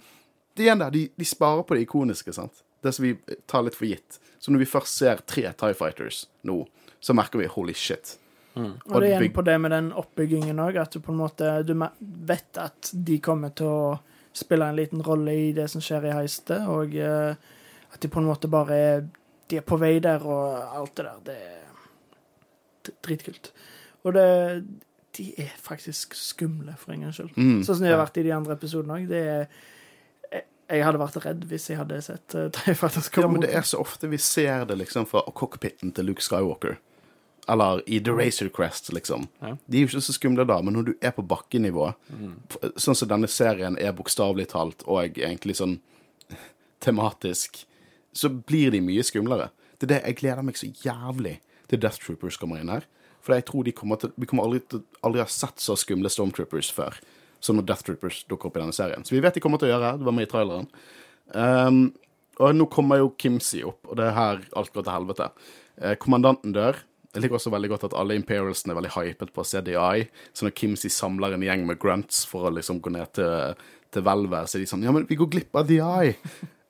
Det igjen der, de, de sparer på det ikoniske, sant. Det som vi tar litt for gitt. Så når vi først ser tre Tie Fighters nå, så merker vi holy shit. Og det er igjen på det med den oppbyggingen òg, at du på en måte du vet at de kommer til å spille en liten rolle i det som skjer i heistet, og eh, at de på en måte bare er De er på vei der, og alt det der. Det er dritkult. Og det De er faktisk skumle, for en gangs skyld. Mm, Sånn som de har ja. vært i de andre episodene òg. Det er jeg- Jeg hadde vært redd hvis jeg hadde sett uh, TIE Fighters Ja, men det er så ofte vi ser det liksom fra cockpiten til Luke Skywalker. Eller i The Razor Crest, liksom. Ja. De er jo ikke så skumle da, men når du er på bakkenivå, mm. sånn som denne serien er bokstavelig talt, og egentlig sånn tematisk, så blir de mye skumlere. Det er det jeg gleder meg så jævlig til Death Troopers kommer inn her. For jeg tror de kommer til Vi kommer aldri til aldri ha sett så skumle Stormtroopers før. Som når Death Troopers dukker opp i denne serien. Så vi vet de kommer til å gjøre. Det var med i traileren. Um, og nå kommer jo Kimsey opp, og det er her alt går til helvete. Eh, kommandanten dør. Jeg liker også veldig godt at alle Imperialsene er veldig hypet på CDI. Så når Kimsey samler en gjeng med grunts for å liksom gå ned til, til hvelvet, så er de sånn Ja, men vi går glipp av The Eye.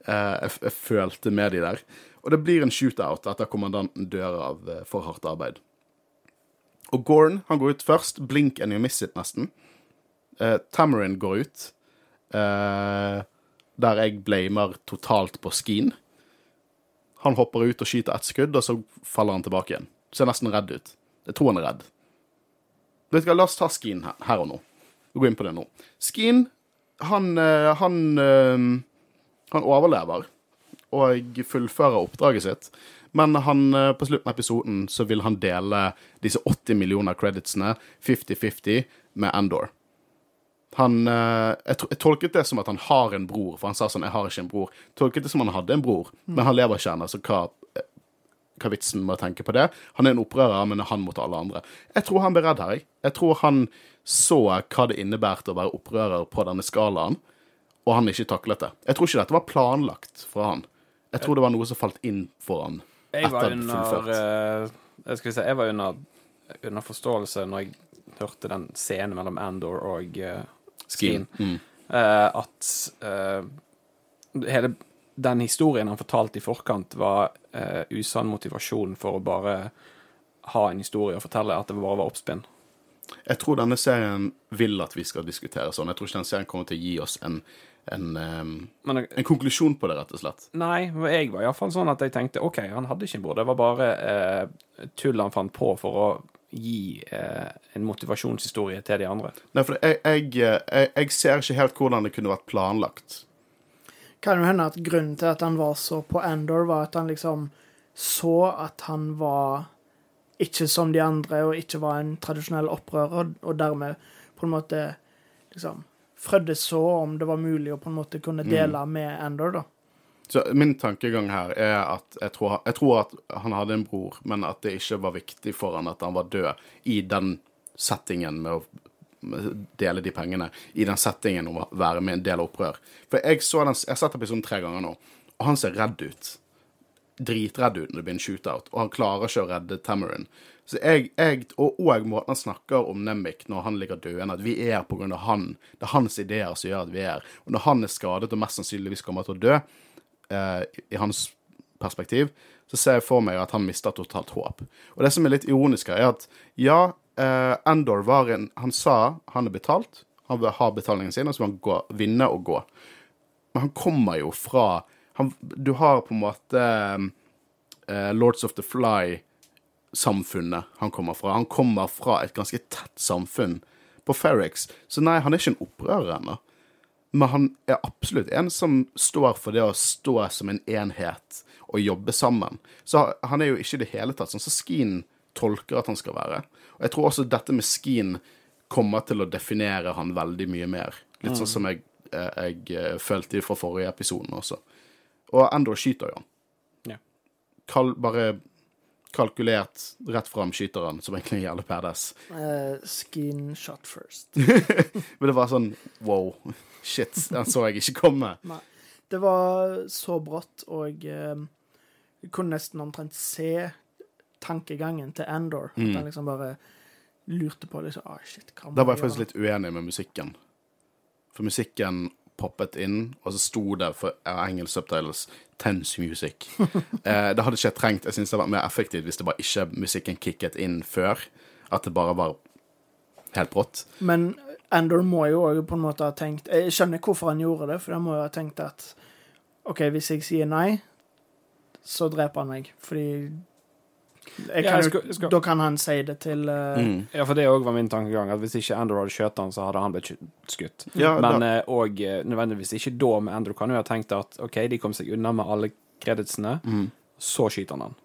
Eh, jeg, jeg følte med de der. Og det blir en shootout etter kommandanten dør av eh, for hardt arbeid. Og Gorn han går ut først. Blink and you miss it, nesten. Eh, Tamarin går ut. Eh, der jeg blamer totalt på Skeen. Han hopper ut og skyter ett skudd, og så faller han tilbake igjen. Ser nesten redd ut. Jeg tror han er redd. Vet du hva, La oss ta Skeen her, her og nå. Vi går inn på det nå. Skeen, han, han, han overlever og fullfører oppdraget sitt. Men han, eh, på slutten av episoden så vil han dele disse 80 millioner creditsene 50-50 med Endor. Han, eh, jeg, tol- jeg tolket det som at han har en bror, for han sa sånn 'Jeg har ikke en bror'. Tolket det som han hadde en bror, men han lever ikke ennå, så hva, eh, hva vitsen med å tenke på det? Han er en opprører, men er han mot alle andre. Jeg tror han ble redd her, jeg. Jeg tror han så hva det innebærte å være opprører på denne skalaen, og han ikke taklet det. Jeg tror ikke dette var planlagt fra han. Jeg tror det var noe som falt inn for han Jeg var under eh, jeg, skal si, jeg var under, under forståelse når jeg hørte den scenen mellom Andor og uh, Skeen, Mm. uh, at uh, hele den historien han fortalte i forkant, var uh, usann motivasjon for å bare ha en historie å fortelle, at det bare var oppspinn. Jeg tror denne serien vil at vi skal diskutere sånn. Jeg tror ikke denne serien kommer til å gi oss en, en, Men en konklusjon på det, rett og slett. Nei, jeg var iallfall sånn at jeg tenkte OK, han hadde ikke en bror. Det var bare eh, tull han fant på for å gi eh, en motivasjonshistorie til de andre. Nei, for jeg, jeg, jeg, jeg ser ikke helt hvordan det kunne vært planlagt. Kan jo hende at grunnen til at han var så på Endor, var at han liksom så at han var ikke som de andre, og ikke var en tradisjonell opprører, og dermed på en måte liksom frødde så om det var mulig å på en måte kunne dele med Andor, da. Så min tankegang her er at jeg tror, jeg tror at han hadde en bror, men at det ikke var viktig for han at han var død i den settingen med å dele de pengene, i den settingen om å være med en del av opprør. For jeg så den, jeg har sett episoden tre ganger nå, og han ser redd ut. Dritredd ut når det blir en shootout, og han klarer ikke å redde Tamarin. Så jeg, jeg, og, og måten han snakker om Nemik når han ligger døende, at vi er på grunn av han. Det er hans ideer som gjør at vi er. Og når han er skadet og mest sannsynligvis kommer til å dø, eh, i hans perspektiv, så ser jeg for meg at han mister totalt håp. Og det som er litt ironisk her, er at ja, eh, Endor var en Han sa han er betalt, han vil ha betalingen sin, og så må han gå, vinne og gå. Men han kommer jo fra han, Du har på en måte eh, Lords of the Fly-samfunnet han kommer fra. Han kommer fra et ganske tett samfunn på Ferrix. Så nei, han er ikke en opprører ennå. Men han er absolutt en som står for det å stå som en enhet og jobbe sammen. Så han er jo ikke i det hele tatt sånn som Skeen tolker at han skal være. Og jeg tror også dette med skien kommer til å definere han veldig mye mer. Litt sånn som jeg, eh, jeg eh, følte fra forrige episoden også. Og Endor skyter jo han. Ja. Kall bare kalkulert rett fram-skyteren, som egentlig er jævlig badass. Eh, skin shot first. Men det var sånn wow, shit, den så jeg ikke komme. Nei. Det var så brått, og jeg du kunne nesten omtrent se tankegangen til Andor. At han liksom bare lurte på liksom, ah, shit, hva må Da var jeg faktisk litt uenig med musikken. For musikken poppet inn, og så sto det for engelsk subtitles 'tense music'. eh, det hadde ikke jeg trengt. Jeg synes det var mer effektivt hvis det bare ikke musikken kicket inn før. At det bare var helt brått. Men Endor må jo òg på en måte ha tenkt Jeg skjønner hvorfor han gjorde det, for han må jo ha tenkt at OK, hvis jeg sier nei, så dreper han meg. Fordi kan, skal- skal- Da kan han si det til uh... Mm. Ja, for det òg var min tankegang, at hvis ikke Andrew hadde skjøt han, så hadde han blitt skutt. Ja, Men da, òg nødvendigvis ikke da med Andrew kan jo ha tenkt at OK, de kom seg unna med alle kreditsene, mm. så skyter han han.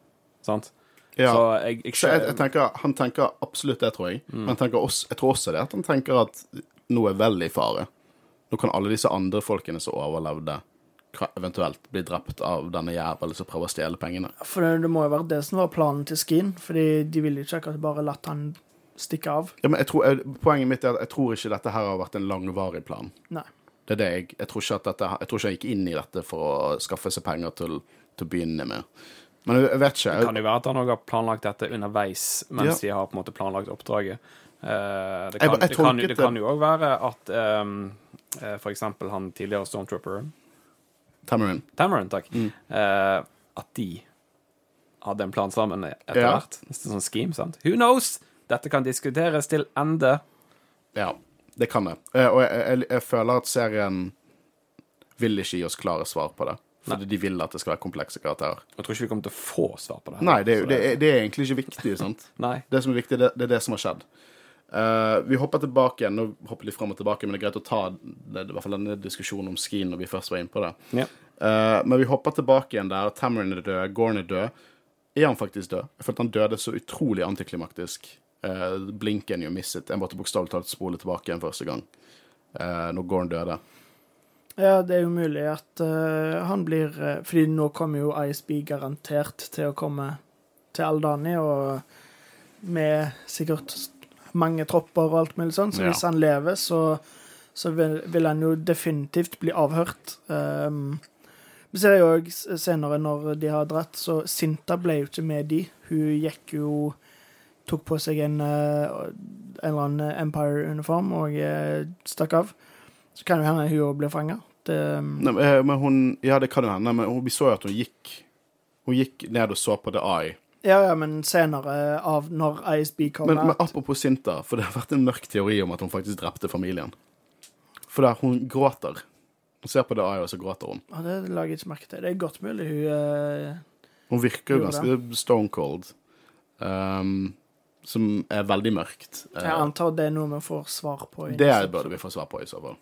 Sant? ja. Så jeg, jeg, Så jeg, jeg tenker, Han tenker absolutt det, tror jeg. Men han også, jeg tror også det at han tenker at noe er vel i fare. Nå kan alle disse andre folkene som overlevde, eventuelt bli drept av denne jævelen som prøver å stjele pengene. For det, det må jo være det som var planen til Skin, fordi de ville ikke akkurat bare latt han stikke av. Ja, men jeg tror, jeg, Poenget mitt er at jeg tror ikke dette her har vært en langvarig plan. Nei. Det er det jeg Jeg tror ikke at dette, jeg tror ikke han gikk inn i dette for å skaffe seg penger til, til å begynne med. Men jeg, vet ikke. Det kan jo være at han òg har planlagt dette underveis mens de har på en måte planlagt oppdraget. Eh, det, kan, jeg det, kan, det det- kan jo òg være at um, for eksempel han tidligere Stormtrooperen Tamarin. Tamarin, takk. Mm. Eh, at de hadde en plan sammen etter Ja. hvert. Nesten sånn scheme, sant? Who knows? Dette kan diskuteres til ende. Ja, det kan det. Eh, Og jeg, jeg, jeg føler at serien vil ikke gi oss klare svar på det. Fordi de vil at det skal være komplekse karakterer. Jeg tror ikke vi kommer til å få svar på det. her. Nei, det er, jo- Så det er, det er egentlig ikke viktig. sant? Nei. Det som er viktig, det, det er det som har skjedd. Eh, vi hopper tilbake igjen. Nå hopper litt frem og tilbake, men det er greit å ta det, i hvert fall denne diskusjonen om skien når vi først var inne på det. Ja. Uh, men vi hopper tilbake igjen der. Tamarin er død, Gorn er død. Er han faktisk død? Jeg følte han døde så utrolig antiklimaktisk. Uh, blinken jo it. Jeg måtte bokstavelig talt spole tilbake igjen første gang. uh, når Gorn døde. Ja, det er jo mulig at han blir Fordi nå kommer jo ISB garantert til å komme til Aldani, og med sikkert mange tropper og alt mulig sånn, så Ja. hvis han lever, så, så vil, vil han jo definitivt bli avhørt. Um, vi ser jo òg senere, når de har dratt, så Sinta ble jo ikke med de. Hun gikk jo Tok på seg en, eh, en eller annen Empire-uniform og eh, stakk av. Så kan jo hende hun òg ble fanga. Men, hun Ja, det kan jo hende, men vi så jo at hun gikk Hun gikk ned og så på The Eye. Ja, ja, men senere, av når ISB kommer Men, men apropos Sinta, for det har vært en mørk teori om at hun faktisk drepte familien. For der hun gråter. Hun ser på det, Aya, og så gråter hun. Ja, Det lager jeg ikke merke til. Det er godt mulig hun uh, Hun virker jo ganske stone cold. Um, som er veldig mørkt. Eh, Jeg antar det er noe vi får svar på. det burde vi få svar på, i så fall.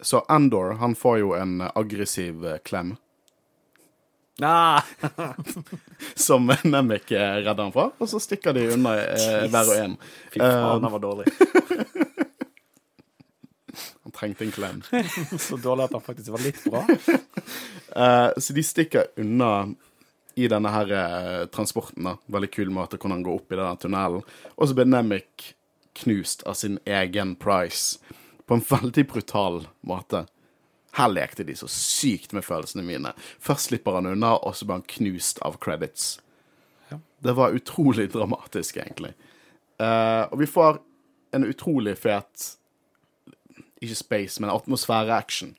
Så Andor han får jo en aggressiv eh, klem, Ah, som Nemik eh, redder han fra, og så stikker de unna eh, hver og en. fy faen, han var dårlig. Han trengte en klem. Så dårlig at han faktisk var litt bra. Uh, så de stikker unna i denne her eh, transporten. da. Veldig kul måte hvordan han går opp i denne tunnelen. Og så blir Nemik knust av sin egen Price på en veldig brutal måte. Her lekte de så sykt med følelsene mine. Først slipper han unna, og så blir han knust av credits. Ja. Det var utrolig dramatisk, egentlig. Uh, og vi får en utrolig fet ikke space, men atmosfære-action.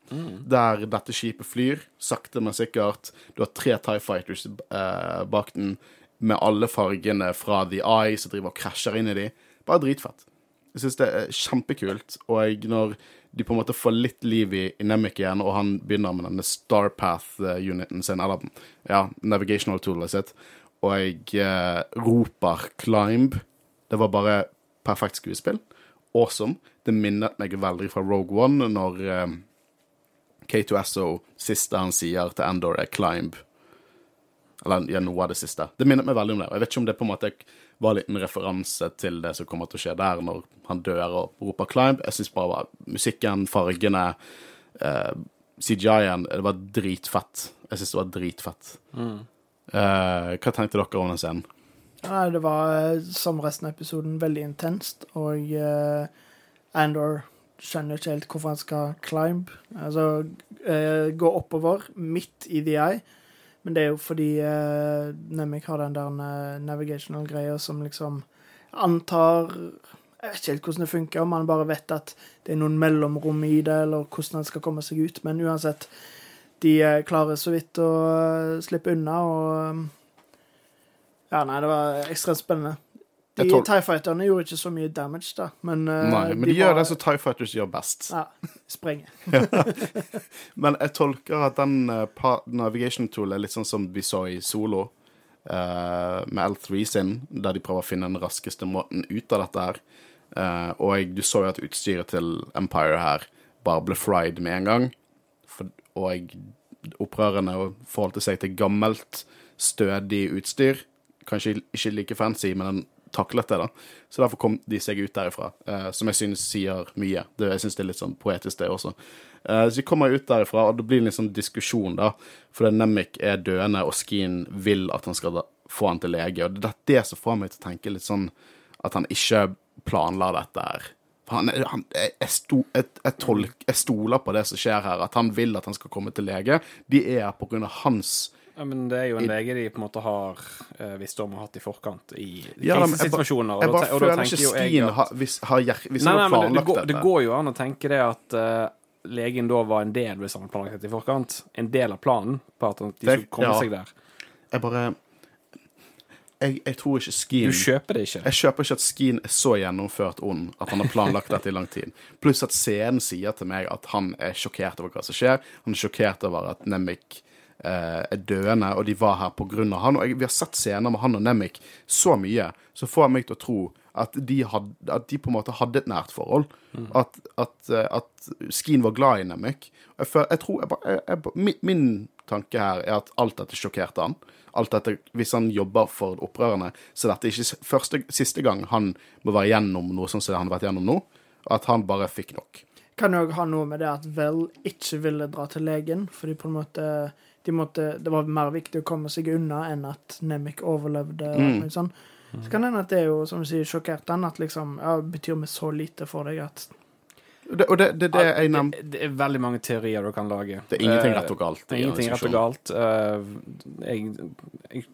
Der dette skipet flyr, sakte, men sikkert. Du har tre Tie Fighters eh, bak den, med alle fargene fra The Eye som driver og krasjer inn i de. Bare dritfett. Jeg syns det er kjempekult. Og når de på en måte får litt liv i, i Nemec igjen, og han begynner med denne Starpath-uniten sin, eller ja, navigational toolet sitt, og jeg eh, roper 'climb', det var bare perfekt skuespill. Awesome. Det minnet meg veldig fra Rogue One, når eh, K2SO siste han sier til Endor, er 'climb'. Eller ja, noe av det siste. Det minnet meg veldig om det. Jeg vet ikke om det på en måte var en liten referanse til det som kommer til å skje der, når han dør og roper 'climb'. Jeg syns bare var musikken, fargene, eh, CGI-en Det var dritfett. Jeg syns det var dritfett. Eh, hva tenkte dere om den scenen? Nei, det var eh, som resten av episoden veldig intenst, og eh, Andor skjønner ikke helt hvorfor han skal climb. Altså eh, gå oppover midt i the eye. Men det er jo fordi uh, Nemik har den der eh, navigational-greia som liksom antar Jeg vet ikke helt hvordan det funker, om man bare vet at det er noen mellomrom i det, eller hvordan han skal komme seg ut. Men uansett, de eh, klarer så vidt å eh, slippe unna, og Ja, nei, det var ekstremt spennende. De tol- TIE Fighterne gjorde ikke så mye damage, da, men uh, Nei, men de, gjør var- det som Tie Fighters gjør best. Ja, sprenge. Men jeg tolker at den uh, navigation tool er litt sånn som vi så i Solo, uh, med L3 sin, der de prøver å finne den raskeste måten ut av dette her. Og du så jo at utstyret til Empire her bare ble fried med en gang. For, og opprørerne forholdt seg til gammelt, stødig utstyr. Kanskje ikke like fancy, men den taklet det, da. Så derfor kom de seg ut derifra, eh, som jeg synes sier mye. Det, jeg synes det er litt sånn poetisk, det også. Eh, så de kommer ut derifra, og det blir en litt sånn diskusjon, da. For Nemik er døende, og Skeen vil at han skal få han til lege. Og det er det som får meg til å tenke litt sånn at han ikke planla dette her. Han, han, jeg, sto, jeg, jeg, tolk, jeg stoler på det som skjer her, at han vil at han skal komme til lege. De er her av hans Ja, men det er jo en lege de på en måte har uh, visst om og hatt i forkant i Ja, jeg bare, Jeg bare føler ikke Stien at- har, hvis, har, hvis Nei, han nei, har men det, det, planlagt dette. det går jo an å tenke det at uh, legen da var en del, hvis han planlagt dette i forkant, en del av planen på at de skulle komme ja. seg der. Jeg bare jeg, jeg tror ikke Skeen Du kjøper det ikke. Jeg kjøper ikke at Skeen er så gjennomført ond at han har planlagt dette i lang tid. Pluss at scenen sier til meg at han er sjokkert over hva som skjer. Han er sjokkert over at Nemik er døende, og de var her av han. Og jeg, vi har sett scener med han og Nemik så mye, så får jeg meg til å tro at de, had, at de på en måte hadde et nært forhold. At, at, eh, at Skeen var glad i Nemik. Jeg, jeg tror jeg, min, min tanke her er at alt dette sjokkerte han. Alt dette, Hvis han jobber for opprørerne, så dette er ikke første, siste gang han må være gjennom noe sånn som han har vært gjennom nå. At han bare fikk nok. Kan jo ha noe med det at Vel ikke ville dra til legen, fordi på en måte de måtte, Det var mer viktig å komme seg unna enn at Nemik overlevde. Mm. og sånn. Så kan det hende at det er jo, som du sier, sjokkert han, at liksom ja, betyr vi så lite for deg at Det, og det, det, det er en, det, det er veldig mange teorier du kan lage. Det er ingenting Eh, rett og galt. Det er ingenting rett og galt. Eh, jeg, jeg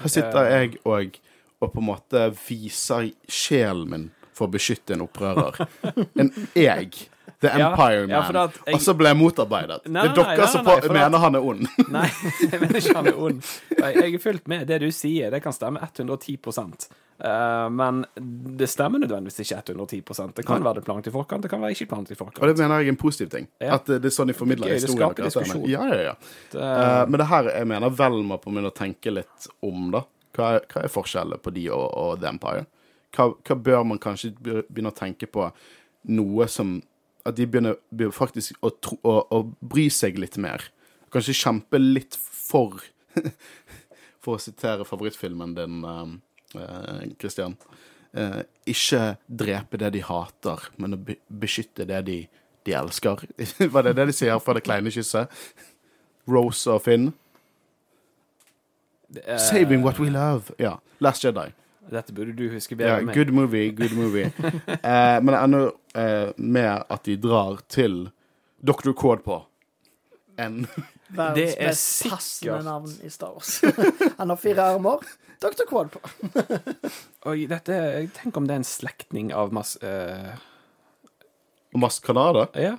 Her sitter jeg og, og på en måte viser sjelen min for å beskytte en opprører. En jeg. The Empire ja, Man. jeg- Og så ble jeg motarbeidet. Nei, det er dere som mener at... han er ond. Nei, jeg mener ikke han er ond. Jeg er fullt med. Det du sier, det kan stemme 110 Uh, Men det stemmer nødvendigvis ikke 110 Det kan være det planlagt i forkant, det kan være ikke planlagt i forkant. Og det mener jeg er en positiv ting. Ja. At det, er sånn de formidler Det er det historien. skaper ja, ja. Det, Uh, men det her jeg mener vel må på å tenke litt om, da. Hva er, hva er forskjellen på de og, og The Empire? Hva, hva bør man kanskje begynne å tenke på noe som At de begynner, begynner faktisk å, tro, å, å bry seg litt mer. Kanskje kjempe litt for For å sitere favorittfilmen din, Kristian. Uh, uh, ikke drepe det de hater, men å beskytte det de, de elsker. Var det det de sier for det kleine kysset? Rose og Finn. eh, Saving what we love. Ja. Last Jedi. Dette burde du huske bedre enn meg. good movie, good movie. eh, men det ender eh, med at de drar til Dr. På en verdens Det er mest sikkert. passende navn i Star Wars. han har fire armer. Dr. Quad på. Oi, dette, tenk om det er en slektning av mass... eh, Maskanade. ja.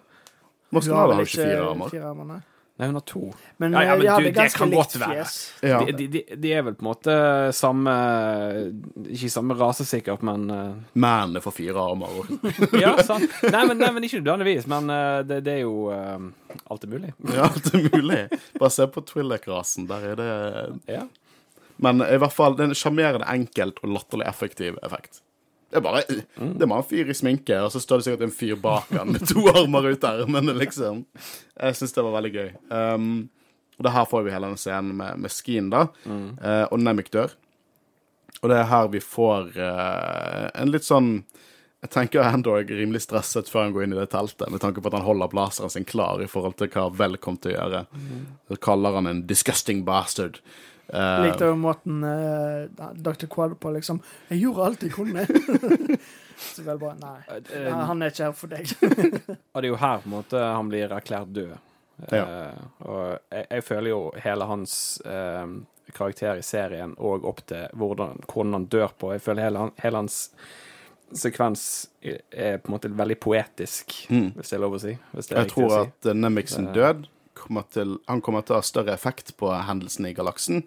Maskanade har jo ikke fire armer. fire armer nei. Hun har to. Men, Ja, ja, eh, men de du, det kan godt være. Ja. De, de, de, er vel på en måte samme Ikke samme rase, sikkert, men Men Mennene får fire armer. Ja, sant. Nei, men, nei, men ikke nødvendigvis. Men eh, det, det er jo eh, alt er mulig. Ja, alt er mulig. Bare se på Twillek-rasen. Der er det Ja. Men i hvert fall, det er en sjarmerende enkelt og latterlig effektiv effekt. Det er bare Det er en fyr i sminke, og så står det sikkert en fyr bak han med to armer ut der, men liksom Jeg syns det var veldig gøy. Um, Og det her får vi hele den scenen med, med Skien, da. Eh, og Nemik dør. Og det er her vi får uh, en litt sånn Jeg tenker Andor er rimelig stresset før han går inn i det teltet, med tanke på at han holder blaseren sin klar i forhold til hva Vel kom til å gjøre. Så kaller han en 'disgusting bastard'. Eh, Likte jo måten uh, Dr. Quad på, liksom. 'Jeg gjorde alt jeg kunne'. Så vel bare Nei, Eh, han er ikke her for deg. Og det er jo her på en måte han blir erklært død. Ja. Uh, og jeg, jeg føler jo hele hans eh, karakter i serien og opp til hvordan, hvordan han dør på. Jeg føler hele, han- hele hans sekvens er på en måte veldig poetisk, hvis det er lov å si. Hvis det er Jeg tror si. at uh, Nemixen død kommer til, han kommer til å ha større effekt på hendelsene i galaksen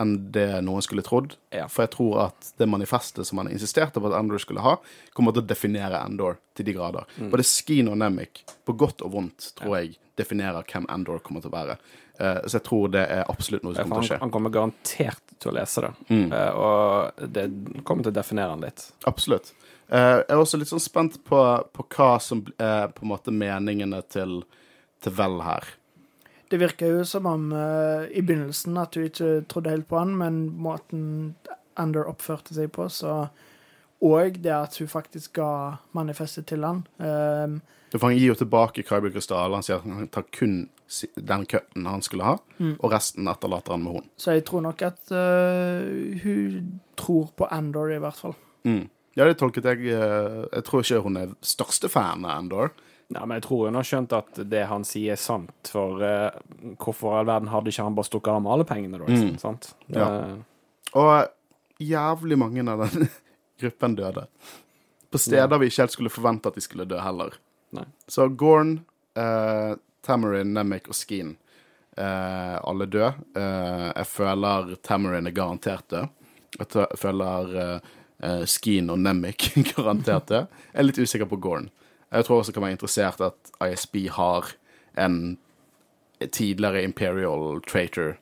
enn det noen skulle trodd. Ja. For jeg tror at det manifestet som han insisterte på at Andor skulle ha, kommer til å definere Andor til de grader. Mm. Både Skeen og Nemic, på godt og vondt, tror jeg definerer hvem Andor kommer til å være. Uh, så jeg tror det er absolutt noe som kommer til å skje. han kommer garantert til å lese det, Mm. uh, og det kommer til å definere han litt. Absolutt. Uh, jeg er også litt sånn spent på, på hva som er på en måte meningene til, til Vel her. Det virker jo som om uh, i begynnelsen at du ikke trodde helt på han, men måten Ander oppførte seg på, så Og det at hun faktisk ga manifestet til han. Um, For Han gir jo tilbake Kyber Krystall. Han sier at han tar kun den cutten han skulle ha, og resten etterlater han med hun. så jeg tror nok at uh, hun tror på Andor, i hvert fall. Mm. Ja, det tolket jeg eh, Jeg tror ikke hun er største fan av Endor. Ja, men jeg tror hun har skjønt at det han sier, er sant. For eh, hvorfor i all verden hadde ikke han bare stukket av med alle pengene, da? Mm. Sant? Ja. Eh, Og jævlig mange av den gruppen døde. På steder vi ikke helt skulle forvente at de skulle dø heller. Nei. Så Gorn, eh, Tamarin, Nemik og Skeen eh, alle døde. Eh, jeg føler Tamarin er garantert død. Jeg føler eh, eh, Skeen og Nemik garantert død. Jeg er litt usikker på Gorn. Jeg tror også det kan være interessert at ISB har en tidligere Imperial traitor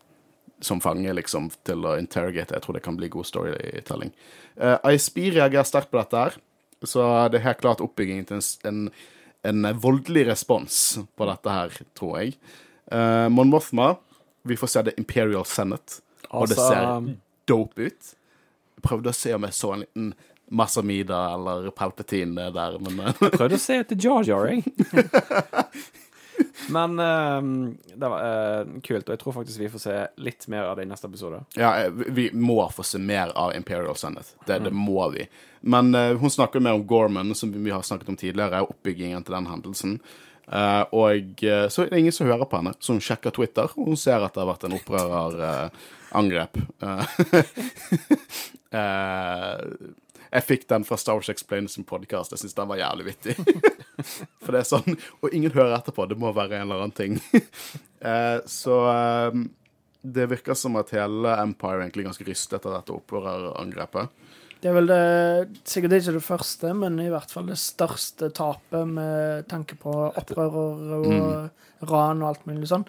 som fange liksom, til å interrogate. Jeg tror det kan bli god storytelling. Uh, ISB reagerer sterkt på dette her, så det er helt klart oppbyggingen til en, en, en voldelig respons på dette her, tror jeg. Uh, Mon Mothma, vi får se The Imperial Senate, og det Altså- ser dope ut. Jeg prøvde å se om jeg så en liten Massamida eller Palpatine der, men uh, Jeg prøvde å se etter Jar Jar, jeg. Men uh, det var uh, kult, og jeg tror faktisk vi får se litt mer av det i neste episode. Ja, eh, vi må få se mer av Imperial Senate. Det, det må vi. Men uh, hun snakker mer om Gorman, som vi har snakket om tidligere, og oppbyggingen til den hendelsen. Eh, og eh, så er det ingen som hører på henne, så hun sjekker Twitter, og hun ser at det har vært en opprørerangrep. uh, jeg fikk den fra Star Wars Explained sin podkast. Jeg syns den var jævlig vittig. For det er sånn Og ingen hører etterpå. Det må være en eller annen ting. Eh, så eh, det virker som at hele Empire egentlig er ganske rystet etter dette opprørerangrepet. Det er vel det, sikkert ikke det første, men i hvert fall det største tapet med tanke på opprørere og ran og alt mulig sånn.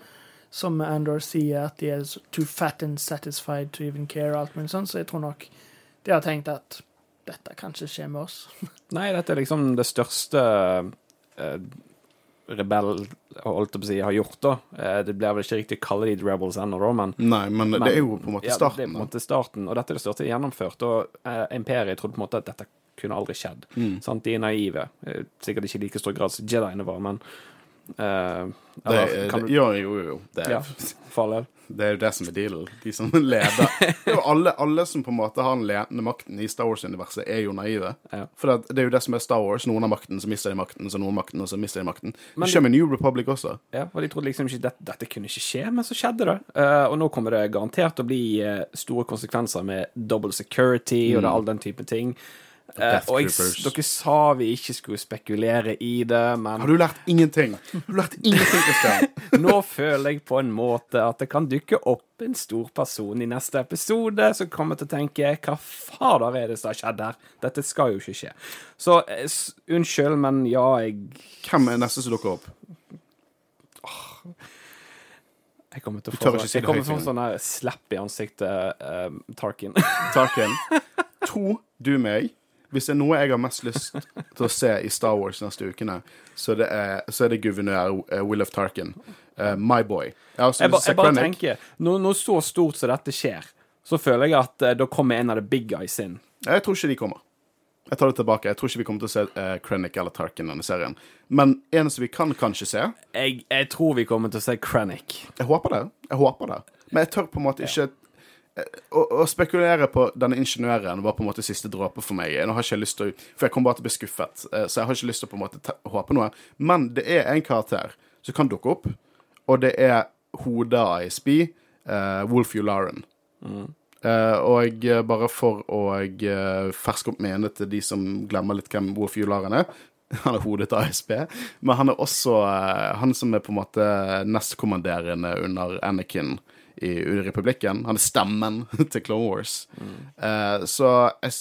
Som Andor sier, at de er too fat and satisfied to even care og alt mulig sånn. Så jeg tror nok de har tenkt at dette kan ikke skje med oss. Nei, dette er liksom det største eh, rebell holdt jeg på å si, har gjort, da. Eh, det blir vel ikke riktig å kalle de The Rebels ennå, da, men Nei, men, det er jo på en måte ja, Det er starten. på en måte starten, og dette er det største gjennomført. Og eh, Imperiet trodde på en måte at dette kunne aldri skjedd. Mm. Sant? De er naive. Eh, Sikkert ikke i like stor grad som Jediene var, men eh, Det, eller, kan det, du, jo, jo, jo. Det er, Ja, det er jo det som er dealen. De som leder. Er alle, alle som på en måte har den ledende makten i Star Wars-universet, er jo naive. Ja. For det, det er jo det som er Star Wars. Noen har makten, så mister de makten, så noen har makten, og så mister de makten. Men det med New Republic også. Ja, og de trodde liksom ikke dette, dette kunne ikke skje, men så skjedde det. Uh, og nå kommer det garantert å bli eh, store konsekvenser med double security og det, all den type ting. Eh, Death og jeg, dere sa vi ikke skulle spekulere i det, men Har du lært ingenting? Har du lært ingenting, Kristian? nå føler jeg på en måte at det kan dukke opp en stor person i neste episode som kommer til å tenke hva fader er det som har skjedd her? Dette skal jo ikke skje. Så eh, s- unnskyld, men ja, jeg Hvem er neste som dukker opp? Jeg kommer til å få, si jeg kommer til å få sånn slapp i ansiktet, uh, Tarkin. Tarkin. To, du meg. Hvis det er noe jeg har mest lyst til å se i Star Wars neste ukene, så det er, så er det guvernør eh, Will of Tarkin. Uh, my boy. Jeg Jeg, ba, jeg bare tenker, når noe så stort som dette skjer, så føler jeg at uh, da kommer en av the big guys inn. Jeg tror ikke de kommer. Jeg tar det tilbake. Jeg tror ikke vi kommer til å se uh, Krennic eller Tarkin i denne serien. Men eneste vi kan kanskje se Jeg, jeg tror vi kommer til å se Krennic. Jeg håper det. Jeg håper det. Men jeg tør på en måte ikke å, å spekulere på denne ingeniøren var på en måte siste dråpe for meg. Nå har ikke lyst til For jeg kommer bare til å bli skuffet. eh, Så jeg har ikke lyst til å på en måte håpe noe. Men det er en karakter som kan dukke opp, og det er hodet av ISB, uh, Wolf Yularen. Mm. Uh, og bare for å uh, ferske opp mene til de som glemmer litt hvem Wolf Yularen er. Han er hodet til ASB, men han er også uh, han som er på en måte nestkommanderende under Anakin i, i Republikken. Han er stemmen til Clone Wars. Eh, så jeg,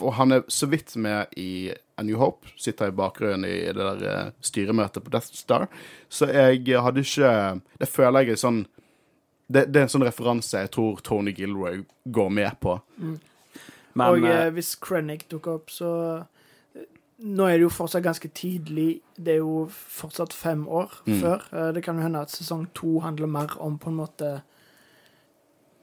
Og han er så vidt med i A New Hope. Sitter i bakgrunnen i det der eh, styremøtet på Death Star. Så jeg hadde ikke Det føler jeg er sånn det, det er en sånn referanse jeg tror Tony Gilroy går med på. Men og eh, eh, hvis Krennic dukker opp, så Nå er det jo fortsatt ganske tidlig. Det er jo fortsatt fem år Mm. før. Det kan jo hende at sesong to handler mer om på en måte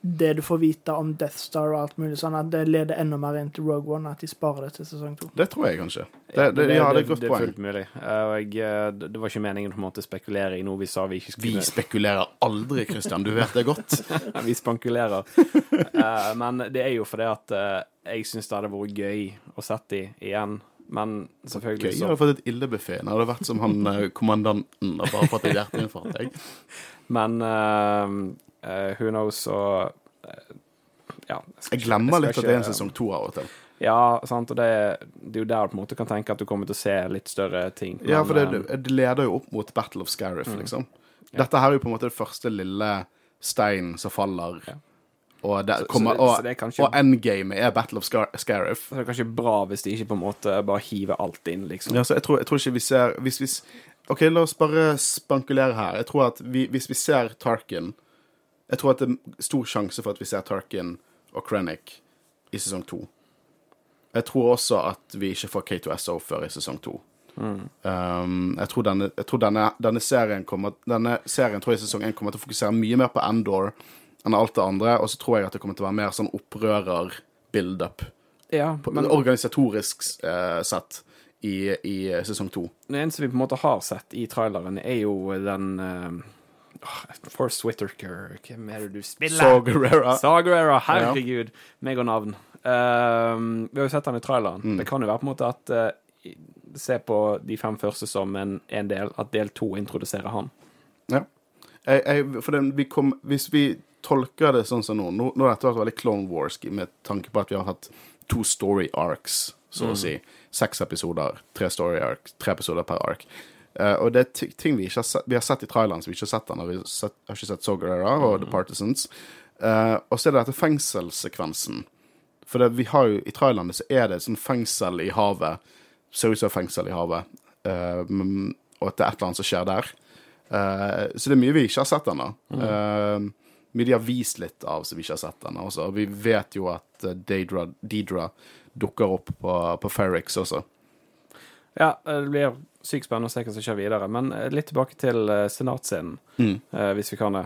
det du får vite om Death Star og alt mulig sånn, at det leder enda mer inn til Rogue One, at de sparer det til sesong to. Det tror jeg kanskje. Det, det, ja, det er godt poeng. det er fullt mulig. Eh, jeg, eh, det det var ikke meningen på en måte å spekulere i noe vi sa vi ikke Vi spekulerer aldri, Christian. Du vet det godt. vi spankulerer. Eh, men det er jo fordi at jeg syns det hadde vært gøy å sette de igjen. Men selvfølgelig så Gøy. Hadde fått et ildebuffé. Det hadde vært som han kommandanten og bare fått et hjerteinfarkt. Men eh, who knows, og eh, Ja. Jeg ikke- glemmer skal litt at det er en sesong to av og til. Ja, sant, og det, det er jo der du på en måte kan tenke at du kommer til å se litt større ting. Ja, Men, for det, eh, det leder jo opp mot Battle of Scariff, liksom. Dette her er jo på en måte det første lille steinen som faller. Ja. Og, det Så- så det- så det er kanskje- og endgame er Battle of Scar Scariff. så det er kanskje bra hvis de ikke på en måte bare hiver alt inn, liksom. Ja, så jeg tror, jeg tror ikke vi ser hvis hvis, OK, la oss bare spankulere her. Jeg tror at vi, hvis vi ser Tarkin Jeg tror at det er stor sjanse for at vi ser Tarkin og Krennic i sesong to. Jeg tror også at vi ikke får K2SO før i sesong to. Um, jeg tror, denne, jeg tror denne, denne serien kommer Denne serien tror jeg i sesong én kommer til å fokusere mye mer på Endor enn alt det andre, og så tror jeg at det kommer til å være mer sånn opprører-build-up. Ja, men Organisatorisk eh, sett i, i sesong to. det eneste vi på en måte har sett i traileren, er jo den uh, Force Whittaker Hvem er det du spiller? Saw Gerrera, herregud. Meg og navn. Um, vi har jo sett han i traileren. Mm. Det kan jo være på en måte at uh, Se på de fem første som en, en del, at del to introduserer han. Ja. Jeg, jeg, for den, vi kom, hvis vi tolker det sånn som nå Nå nå har dette vært veldig Clone Wars med tanke på at vi har hatt to story arcs, så å si. Seks episoder, tre story arcs, tre episoder per arc. Eh, og det er ting vi ikke har sett Vi har sett i traileren som vi ikke har sett ennå. Vi har, sett, har ikke sett Sogarera og The Partisans. Eh, og så er det dette fengselssekvensen. For det, vi har jo, i trailerne så er det et sånn fengsel i havet. Ser ut som fengsel i havet. Uh, og at det er et eller annet som skjer der. Uh, så det er mye vi ikke har sett ennå. Eh, mye de har vist litt av som vi ikke har sett ennå. Vi vet jo at Deidra, Deidra dukker opp på, på Ferrix også. Ja, eh, det blir sykt spennende å se hva som skjer videre. Men eh, litt tilbake til eh, mm. eh, hvis vi kan det.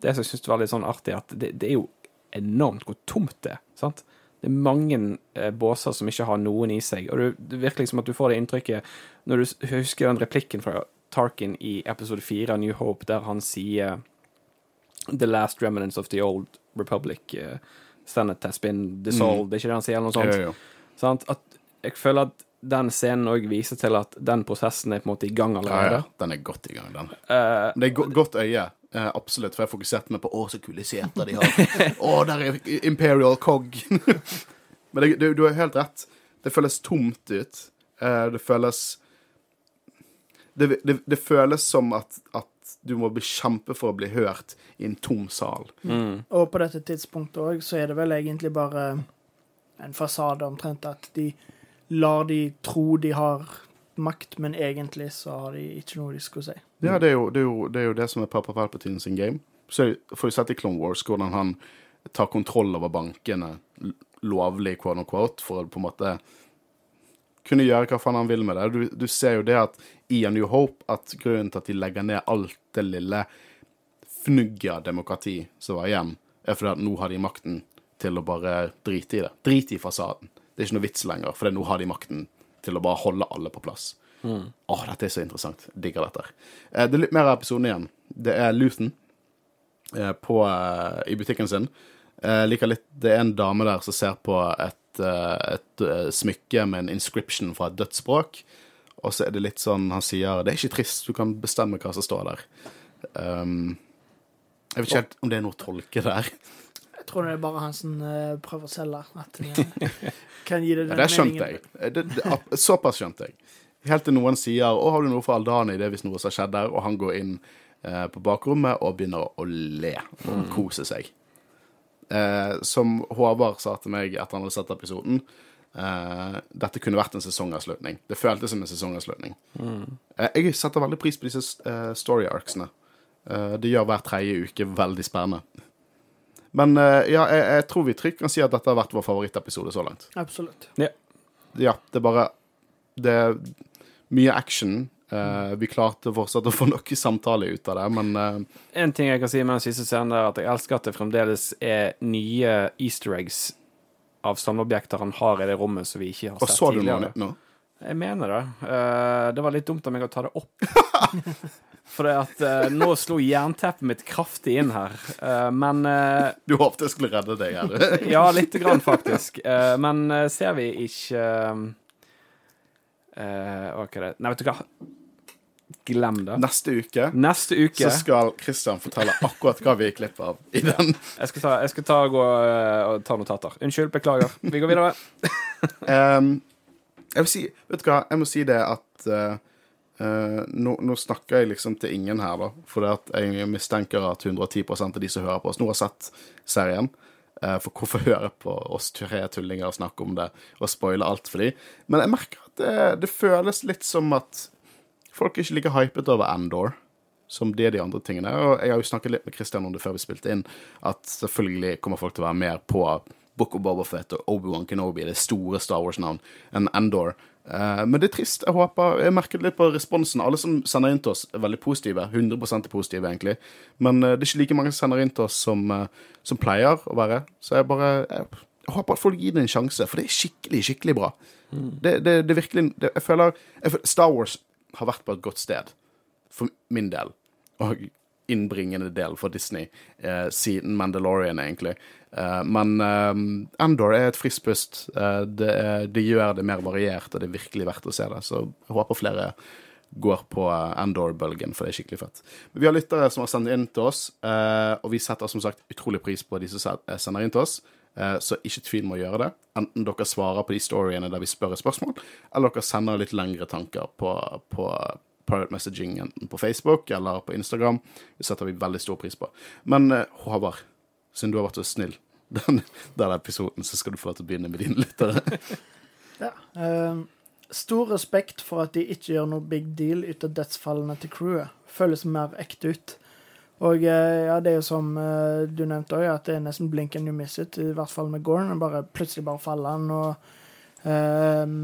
Det som jeg syns var litt sånn artig, at det, det er jo enormt hvor tomt det er. sant? Det er mange båser som ikke har noen i seg. Og du, det virker liksom at du får det inntrykket Når du husker den replikken fra Tarkin i episode fire av New Hope, der han sier The last remnants of the old republic. Uh, Senate has been dissolved. Det er ikke det han sier, eller noe sånt. Jo, jo. Sant? At jeg føler at den scenen òg viser til at den prosessen er på en måte i gang allerede. ja. ja. Den er godt i gang, den. Uh, Det er go godt øye. eh, absolutt. For jeg fokuserte meg på å, så kule seter de har. Å, der er Imperial Cog. Men det, du, du har helt rett. Det føles tomt ut. Eh, det føles det, det, det føles som at, at du må kjempe for å bli hørt i en tom sal. Og på dette tidspunktet òg, så er det vel egentlig bare en fasade omtrent at de lar de tro de har makt, men egentlig så har de ikke noe de skulle si. Ja, det er jo det, er jo, det, er jo det som er Papa Palpatine sin game. Så får vi sett i Clone Wars hvordan han tar kontroll over bankene lovlig, quote unquote, for å på en måte kunne gjøre hva faen han vil med det. Du, du ser jo det at i A New Hope at grunnen til at de legger ned alt det lille fnugget av demokrati som var igjen, er fordi at nå har de makten til å bare drite i det. Drite i fasaden. Det er ikke noe vits lenger, for nå har de makten til å bare holde alle på plass. Åh, dette er så interessant. Digger dette. Eh, det er litt mer av episoden igjen. Det er Luton eh, eh, i butikken sin. Jeg liker litt Det er en dame der som ser på et, eh, et eh, smykke med en inscription fra et dødsspråk. Og så er det litt sånn Han sier det er ikke trist, du kan bestemme hva som står der. Um, jeg vet ikke helt om det er noe å tolke der. Jeg tror det er bare han som uh, prøver å selge. At han kan gi det Ja, den det skjønte jeg. Det, det, såpass skjønte jeg. Helt til noen sier 'Å, har du noe for Aldani?' Det hvis noe som har skjedd der. Og han går inn uh, på bakrommet og begynner å le og kose seg. Uh, som Håvard sa til meg etter han hadde sett episoden, Uh, dette kunne vært en sesongavslutning. Det føltes som en sesongavslutning. Eh, jeg setter veldig pris på disse uh, story arcsene. Eh, det gjør hver tredje uke veldig spennende. Men eh, ja, jeg, jeg tror vi trygt kan si at dette har vært vår favorittepisode så langt Absolutt. Ja. ja, det er bare Det er mye action. Uh, vi klarte fortsatt å få noe samtale ut av det, men uh, En ting jeg kan si med den siste scenen, er at jeg elsker at det fremdeles er nye easter eggs av samleobjekter han har i det rommet som vi ikke har sett tidligere. Og så du noe nå? Jeg mener det. Uh, det var litt dumt av meg å ta det opp. For det at uh, nå slo jernteppet mitt kraftig inn her. Uh, men uh, Du håpet jeg skulle redde deg her. Ja, lite grann, faktisk. Men ser vi ikke er det Nei, vet du hva? Glem det. Neste uke Neste uke så skal Christian fortelle akkurat hva vi gikk glipp av i den. Jeg skal ta, jeg skal ta, gå, og ta notater. Unnskyld, beklager. Vi går videre. um, jeg si Vet du hva, jeg må si det at eh, nå, nå snakker jeg liksom til ingen her, da. For jeg mistenker at 110% av de som hører på oss, nå har sett serien. Eh, for hvorfor høre på oss tre tullinger og snakke om det og spoile alt for dem? Men jeg merker at det, det føles litt som at folk er ikke like hypet over Andor som det er de andre tingene. Og jeg har jo snakket litt med Christian om det før vi spilte inn, at selvfølgelig kommer folk til å være mer på Book of Boba Fett og Obi-Wan Kenobi, det store Star Wars-navn, enn Andor. Eh, men det er trist. Jeg håper, jeg merker litt på responsen. Alle som sender inn til oss, er veldig positive. 100 er positive, egentlig. Men eh, det er ikke like mange som sender inn til oss som, eh, som pleier å være. Så jeg bare jeg, jeg håper at folk gir det en sjanse, for det er skikkelig, skikkelig bra. Det, det, det er virkelig det, jeg, føler, jeg føler Star Wars har vært på et godt sted, for min del. Og innbringende del for Disney eh, siden Mandalorian, egentlig. Eh, men eh, Andor er et friskt pust. Eh, det, det gjør det mer variert, og det er virkelig verdt å se det. Så jeg håper flere går på eh, Andor-bølgen, for det er skikkelig fett. Men vi har lyttere som har sendt inn til oss, eh, og vi setter som sagt utrolig pris på de som sender inn til oss. Så ikke tvil med å gjøre det. Enten dere svarer på de storyene der vi spør et spørsmål, eller dere sender litt lengre tanker på private messaging enten på Facebook eller på Instagram. Det setter vi veldig stor pris på. Men eh, Håvard, siden du har vært så snill den, den episoden, så skal du få lov til å begynne med dine lyttere. Ja. eh, stor respekt for at de ikke gjør noe big deal ut av dødsfallene til crewet. Føles mer ekte ut. Og eh, ja, det er jo som eh, du nevnte òg, at det er nesten blink and you miss it, i hvert fall med Gorn. Bare, plutselig bare faller han, og eh,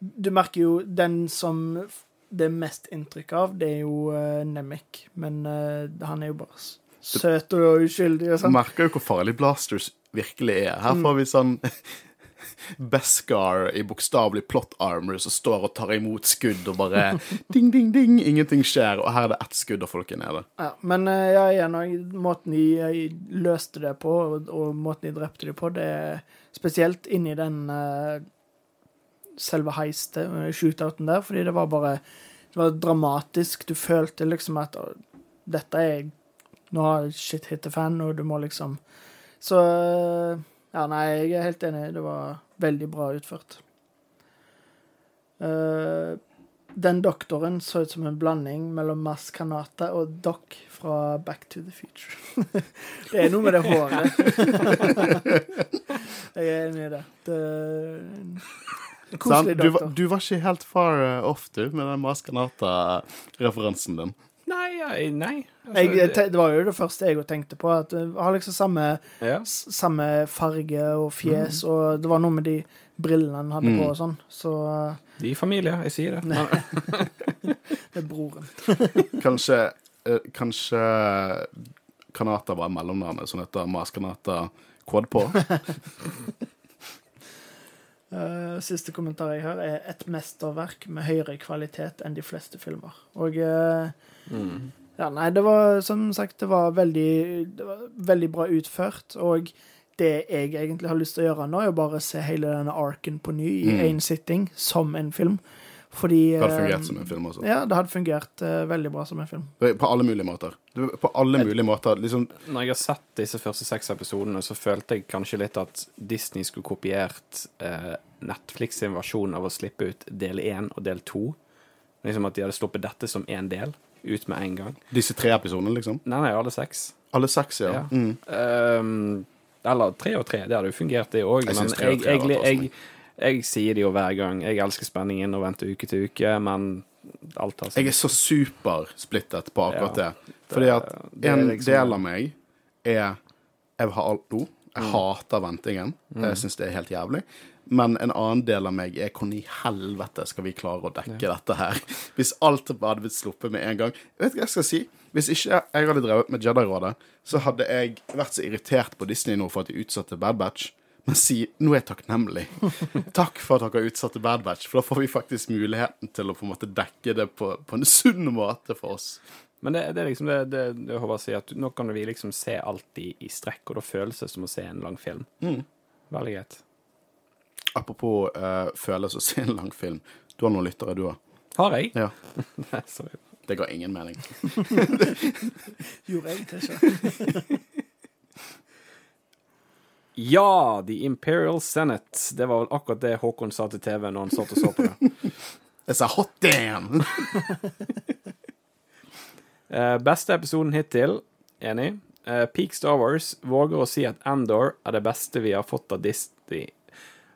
Du merker jo den som det mest inntrykk av, det er jo uh, Nemec. Men uh, han er jo bare søt og uskyldig og sånn. merker jo hvor farlig Blasters virkelig er. Her får vi sånn Beskar i bokstavelig plot armor som står og tar imot skudd og bare ding, ding, ding, ingenting skjer, og her er det ett skudd, og folk er nede. Ja, men eh, ja, igjen, måten de løste det på, og, måten de drepte det på, det er spesielt inni den eh, selve heiste, eh, shootouten der, fordi det var bare Det var dramatisk. Du følte liksom at dette er Nå har shit hit the fan, og du må liksom Så eh, Ja, nei, jeg er helt enig. Det var veldig bra utført. Uh, den doktoren så ut som en blanding mellom Mas Kanata og Doc fra Back to the Future. det er noe med det håret. jeg er enig i det. det? Koselig Du, var- du var ikke helt far eh, off, du, med den Maskanata-referansen din. Nei, nei. Altså, Jeg, det var jo det første jeg tenkte på. At det har liksom samme, ja. samme farge og fjes, og det var noe med de brillene han hadde Mm. på og sånn. Så eh, De er i familie, jeg sier det. Det er broren. Kanskje eh, Kanskje Kanata var mellomnavnet, som heter Mas Kanata Eh, siste kommentar jeg har, er et mesterverk med høyere kvalitet enn de fleste filmer. Og uh, mm. Ja, nei, det var som sagt det var veldig, det var veldig bra utført. Og det jeg egentlig har lyst til å gjøre nå, er å bare se hele denne arken på ny i Mm. sitting, som en film. Fordi Det hadde eh, fungert som en film også. Ja, det hadde fungert uh, veldig bra som en film. På alle mulige måter. På alle mulige måter. Liksom, Når jeg har sett disse første seks episodene, så følte jeg kanskje litt at Disney skulle kopiert uh, Netflix sin versjon av å slippe ut del én og del to. Liksom at de hadde sluppet dette som én del, ut med en gang. disse tre episodene, liksom. Nei, nei, alle seks. Alle seks, ja. Ja. Mm. Um, eller tre og tre. Det hadde jo fungert, det òg. Jeg Men synes tre og jeg, tre jeg, vært jeg, jeg, sier det jo hver gang. Jeg elsker spenningen og venter uke til uke, men alt har sin Jeg er så supersplittet på akkurat Ja. det. Fordi at det en liksom- del av meg er Jeg vil ha alt nå. Jeg Mm. hater ventingen. Jeg syns det er helt jævlig. Men en annen del av meg er hvordan i helvete skal vi klare å dekke dette her? Hvis alt hadde blitt sluppet med en gang. Vet du hva jeg skal si? Hvis ikke jeg hadde drevet med Jedi-rådet, så hadde jeg vært så irritert på Disney nå for at de utsatte Bad Batch. Men si nå er jeg takknemlig. Takk for at dere utsatte Bad Batch, for da får vi faktisk muligheten til å på en måte dekke det på, på en sunn måte for oss. Men det, det er liksom det, det, det Håvard sier, at nå kan vi liksom se alt i, i strekk, og da føles det som å se en lang film. Mm. Veldig greit. Apropos uh, føles å se en lang film. Du har noen lyttere, du òg. Har jeg? Ja. Nei, sorry. Det ga ingen mening. Gjorde jeg til ikke. Ja, The Imperial Senate. Det var vel akkurat det Håkon sa til TV når han satt og så på det. Jeg sa hot damn! uh, beste episoden hittil, enig. Uh, Peak Star Wars våger å si at Andor er det beste vi har fått av Disney.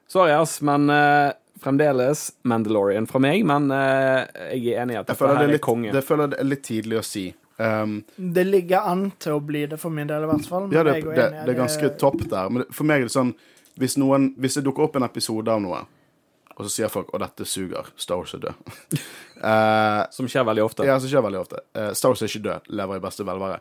Sorry, ass, men uh, fremdeles Mandalorian fra meg. Men jeg er enig i at dette det her er er litt, konge. det føler jeg er litt tidlig å si. Um, Det ligger an til å bli det for min del, i hvert fall. Men ja, det, det, det er ganske topp der. Men for meg er det sånn Hvis, noen, hvis det dukker opp en episode av noe, og så sier folk 'Å, dette suger', Star Wars er død. uh, Som skjer veldig ofte. Ja, som skjer veldig ofte. Uh, Star Wars er ikke død, lever i beste velvære.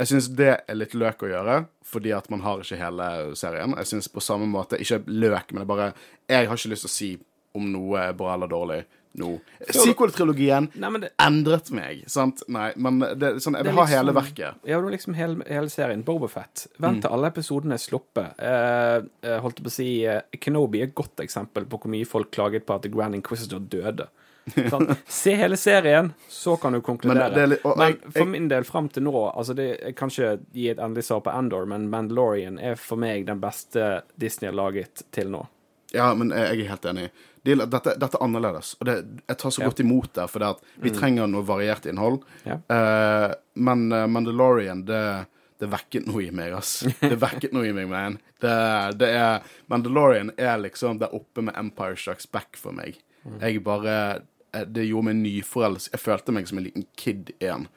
Jeg syns det er litt løk å gjøre, fordi at man har ikke hele serien. Jeg syns på samme måte Ikke løk, men det er bare Jeg har ikke lyst til å si om noe er bra eller dårlig nå. Sequel-trilogien det, endret meg, sant? Nei, men det sånn Jeg vil ha liksom- hele verket. Ja, det var liksom hele, hele serien. Bobafett. Vent Mm. til alle episodene er sluppet. Eh, eh, holdt jeg på å si eh, Kenobi er et godt eksempel på hvor mye folk klaget på at The Grand Inquisitor døde. Sånn. Se hele serien, så kan du Men konkludere. er litt- og Men for jeg- min del, fram til nå altså det, Jeg kan ikke gi et endelig svar på Endor, men Mandalorian er for meg den beste Disney har laget til nå. Ja, men jeg er helt enig. Det, dette, dette er annerledes, og det, jeg tar så Ja. Mm. godt imot det, for vi trenger noe variert innhold. Ja. Eh, men eh, Mandalorian, det, det vekket noe i meg, ass. Det vekket noe i meg, man. Det, det er Mandalorian er liksom der oppe med Empire Strikes Back for meg. Mm. Jeg bare eh, Det gjorde meg nyforelsk. Jeg følte meg som en liten kid igjen.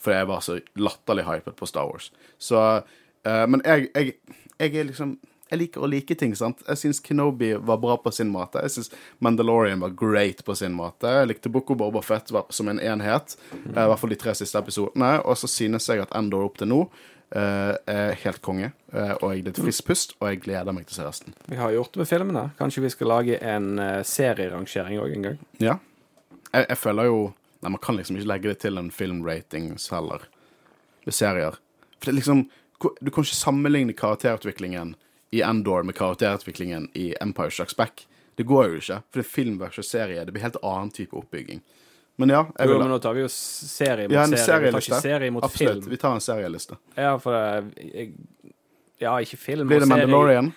Fordi jeg var så latterlig hypet på Star Wars. Så uh, Men jeg, jeg, jeg er liksom jeg liker å like ting, sant. Jeg syns Kenobi var bra på sin måte. Jeg syns Mandalorian var great på sin måte. Jeg likte Boko Boba Fett var som en enhet. mm. I hvert fall de tre siste episodene. Og så synes jeg at Endor opp til nå Uh, er helt konge. uh, og jeg er litt frisk pust, og jeg gleder meg til å se resten. Vi har gjort det med filmene. Kanskje vi skal lage en uh, serierangering òg en gang. Ja. Jeg, jeg føler jo Nei, man kan liksom ikke legge det til en filmrating heller. Ved serier. For det er liksom Du kan ikke sammenligne karakterutviklingen i Endor med karakterutviklingen i Empire Strikes Back. Det går jo ikke. For det er film versus serie. Det blir helt annen type oppbygging. Men ja, jeg vil Jo, men nå tar vi jo serie mot ja, en serie. Vi tar ikke serie mot Absolutt. film. Vi tar en serieliste. Ja, for eh, jeg, Ja, ikke film Blir det og serie. Mandalorian?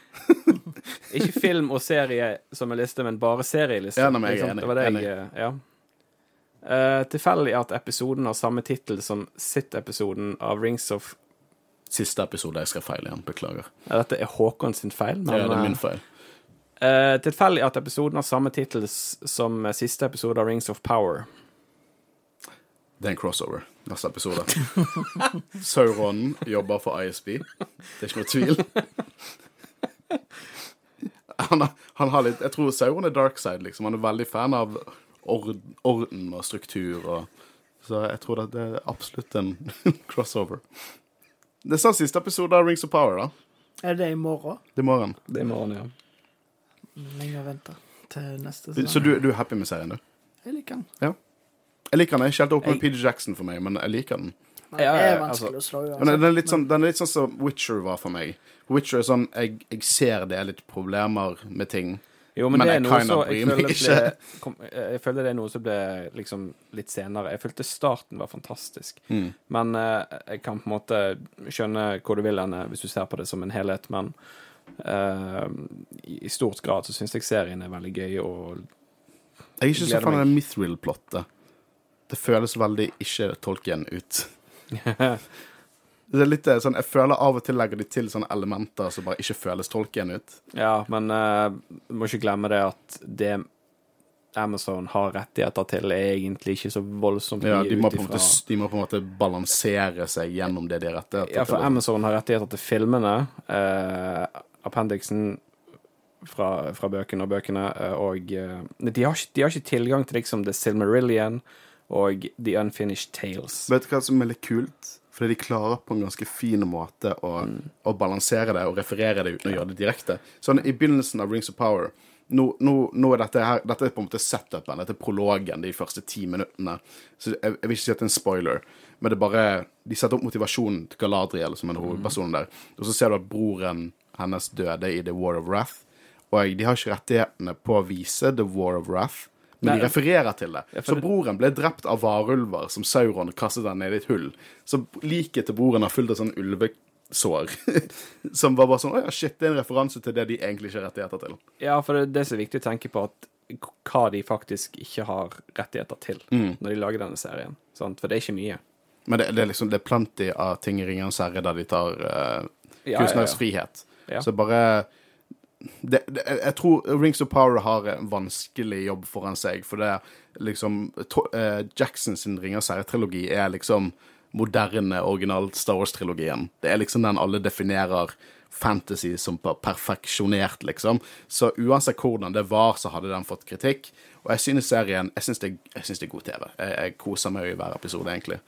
Ikke film og serie som en liste, men bare serieliste. Ja, nei, jeg er enig, Det var det enig. jeg eh, Ja. Uh, tilfeldig at episoden har samme tittel som sitt-episoden av Rings of Siste episode jeg skrev feil igjen. Beklager. ja, Dette er Håkon sin feil, men ja, det er min eh, feil. Uh, Tilfeldig at episoden har samme tittel som siste episode av Rings of Power. Det er en crossover. Neste episode. Sauron jobber for ISB. Det er ikke noe tvil. han, han har litt Jeg tror Sauron er dark side, liksom. Han er veldig fan av ord, orden og struktur og Så jeg tror det er absolutt en crossover. Det er sånn siste episode av Rings of Power, da. Er det i morgen? Det er morgen. Det er i morgen, ja. Lenge å vente til neste Så du, du er happy med serien, du? Jeg liker den. Jeg liker den. Jeg helt oppe med Jeg- PJ Jackson for meg, men jeg liker den. Ja, det ja, er ja, altså, å slå uansett. Men den er litt sånn, den er litt sånn som Witcher var for meg. Witcher er sånn Jeg, jeg ser det er litt problemer med ting. Jo, men, Men det er noe så jeg føler, ble, jeg føler det er noe som ble liksom litt senere. Jeg følte starten var fantastisk. Mm. Men eh, jeg kan på en måte skjønne hvor du vil henne hvis du ser på det som en helhet, men eh, i stort grad så syns jeg serien er veldig gøy og Jeg er ikke så fan av det Mithril-plottet. Det føles veldig ikke Tolkien ut. Det er litt eh, sånn, Jeg føler av og til legger de til sånne elementer som bare ikke føles tolken ut. Ja, men eh, du må ikke glemme det at det Amazon har rettigheter til, er egentlig ikke så voldsomt Ja, mye de må, måte, de må på en måte balansere seg gjennom det de har rettigheter til. Ja, for til. Amazon har rettigheter til filmene, eh, appendiksen fra, fra bøkene og bøkene, eh, og de, har ikke, de har ikke tilgang til liksom The Silmarillion og The Unfinished Tales. Vet du hva som er litt kult? Fordi de klarer på en ganske fin måte å, å balansere det og referere det uten å gjøre det direkte. Sånn i begynnelsen av Rings of Power nå, nå, nå er dette her Dette er på en måte setupen, dette er prologen de første ti minuttene. Så jeg, jeg vil ikke si at det er en spoiler, men det er bare De setter opp motivasjonen til Galadriel, som er hovedpersonen der. Og så ser du at broren hennes døde i The War of Wrath. Og de har ikke rettighetene på å vise The War of Wrath, men de refererer til det. Så broren ble drept av varulver som Sauron kastet den ned i et hull. Så liket til broren har fulgt av sånn ulvesår. som var bare sånn Å ja, shit, det er en referanse til det de egentlig ikke har rettigheter til. Ja, for det er er viktig å tenke på, at hva de faktisk ikke har rettigheter til Mm. når de lager denne serien. Sant? For det er ikke mye. Men det, det er liksom Det er plenty av ting i Ringenes herre der de tar uh, Ja, kunstnerisk frihet. Ja. Så bare det, det, Jeg tror Rings of Power har en vanskelig jobb foran seg, for det er liksom to, eh, Jackson sin Ringenes herre-trilogi er liksom moderne original Star Wars-trilogien. Det er liksom den alle definerer fantasy som per- perfeksjonert, liksom. Så uansett hvordan det var, så hadde den fått kritikk. Og jeg synes serien Jeg synes det, jeg synes det er god TV. Jeg, jeg koser meg i hver episode, egentlig.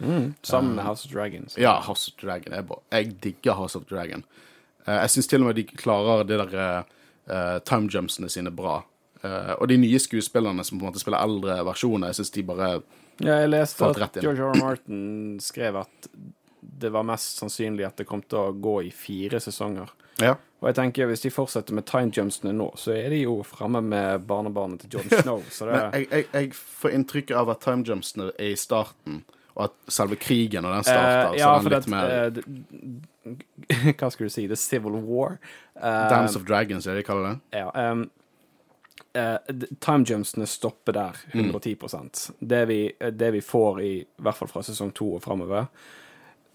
Sammen med House of Dragons. Ja, House of Dragon Jeg. Jeg digger House of Dragon. Eh, jeg syns til og med de klarer det der uh, timejumpsene sine bra. Uh, og de nye skuespillerne som på en måte spiller eldre versjoner, jeg syns de bare Ja, jeg leste at. George R. R. Martin skrev at det var mest sannsynlig at det kom til å gå i fire sesonger. Ja. Og jeg tenker hvis de fortsetter med timejumpsene nå, så er de jo framme med barnebarnet til Jon Snow. Så det Men jeg, jeg, jeg får inntrykk av at timejumpsene er i starten, og at selve krigen og den starter, Uh, ja, så den litt mer uh, Hva skulle du si? The Civil War. Uh, Dance of Dragons, er det de kaller det? Ja. Um, eh, timejumpsene stopper der, Mm. 110% det, vi, det vi får i, i hvert fall fra sesong to og framover,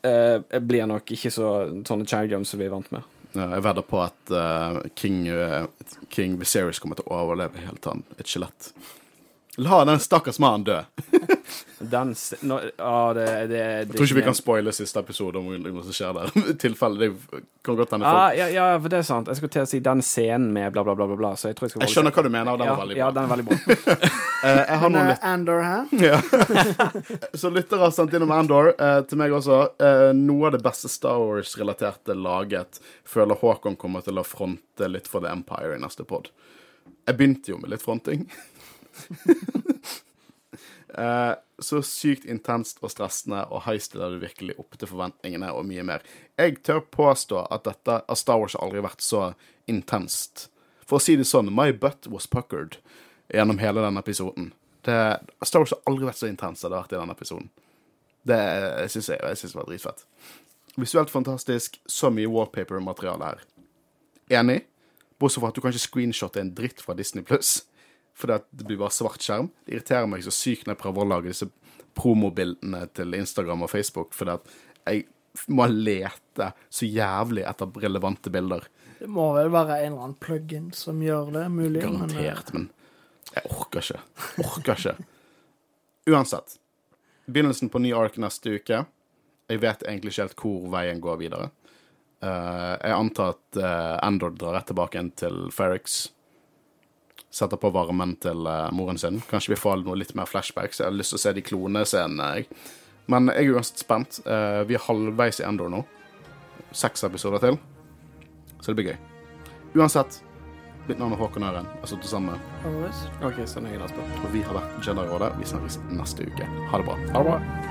eh, blir nok ikke så sånne timejumps som vi er vant med. Jeg vedder på at eh, King, eh, King Viserys kommer til å overleve helt til han et skjelett. La den stakkars mannen dø. Den nå, ja, det, det, det Jeg tror ikke vi kan spoile siste episode om hva som skjer der. Tilfelle det kan godt hende ah, ja, ja, for det er sant. Jeg skulle til å si den scenen med bla, bla, bla, bla, så jeg tror jeg skal Jeg skjønner hva du mener, og den ja, var veldig Ja, den er veldig bra. Eh, jeg har noen eh, litt Andor her ja. Så lyttere har sendt innom Andor eh, til meg også. Eh, noe av det beste Star Wars-relaterte laget. Føler Håkon kommer til å fronte litt for The Empire i neste pod. Jeg begynte jo med litt fronting. Eh, så sykt intenst og stressende og heistiller det virkelig opp til forventningene og mye mer. Jeg tør påstå at dette at Star Wars har aldri vært så intenst. For å si det sånn, my butt was puckered gjennom hele denne episoden. Det, Star Wars har aldri vært så intens som det har vært i denne episoden. Det syns jeg, jeg synes det var dritfett. Visuelt fantastisk, så mye wallpaper-materiale her. Enig, bortsett fra at du kan ikke screenshotte en dritt fra Disney Pluss. Fordi at det blir bare svart skjerm. Det irriterer meg så sykt når jeg prøver å lage disse promobildene til Instagram og Facebook, fordi at jeg må lete så jævlig etter relevante bilder. Det må vel være en eller annen plug-in som gjør det mulig. eh, Garantert, men jeg orker ikke. Orker ikke. Uansett. Begynnelsen på ny ark neste uke. Jeg vet egentlig ikke helt hvor veien går videre. Uh, jeg antar at uh, Endor drar rett tilbake igjen til Ferrix. Setter på varmen til eh, moren sin. Kanskje vi får noe litt mer flashbacks. Jeg har lyst til å se de klonescenene. Men jeg er uansett spent. Eh, vi er halvveis i Endor nå. Seks episoder til. Så det blir gøy. Uansett, mitt navn er Håkon Øren. Jeg har sittet sammen, med så og vi har vært Jedi-rådet. Vi snakkes neste uke. Ha det bra. Ha det bra.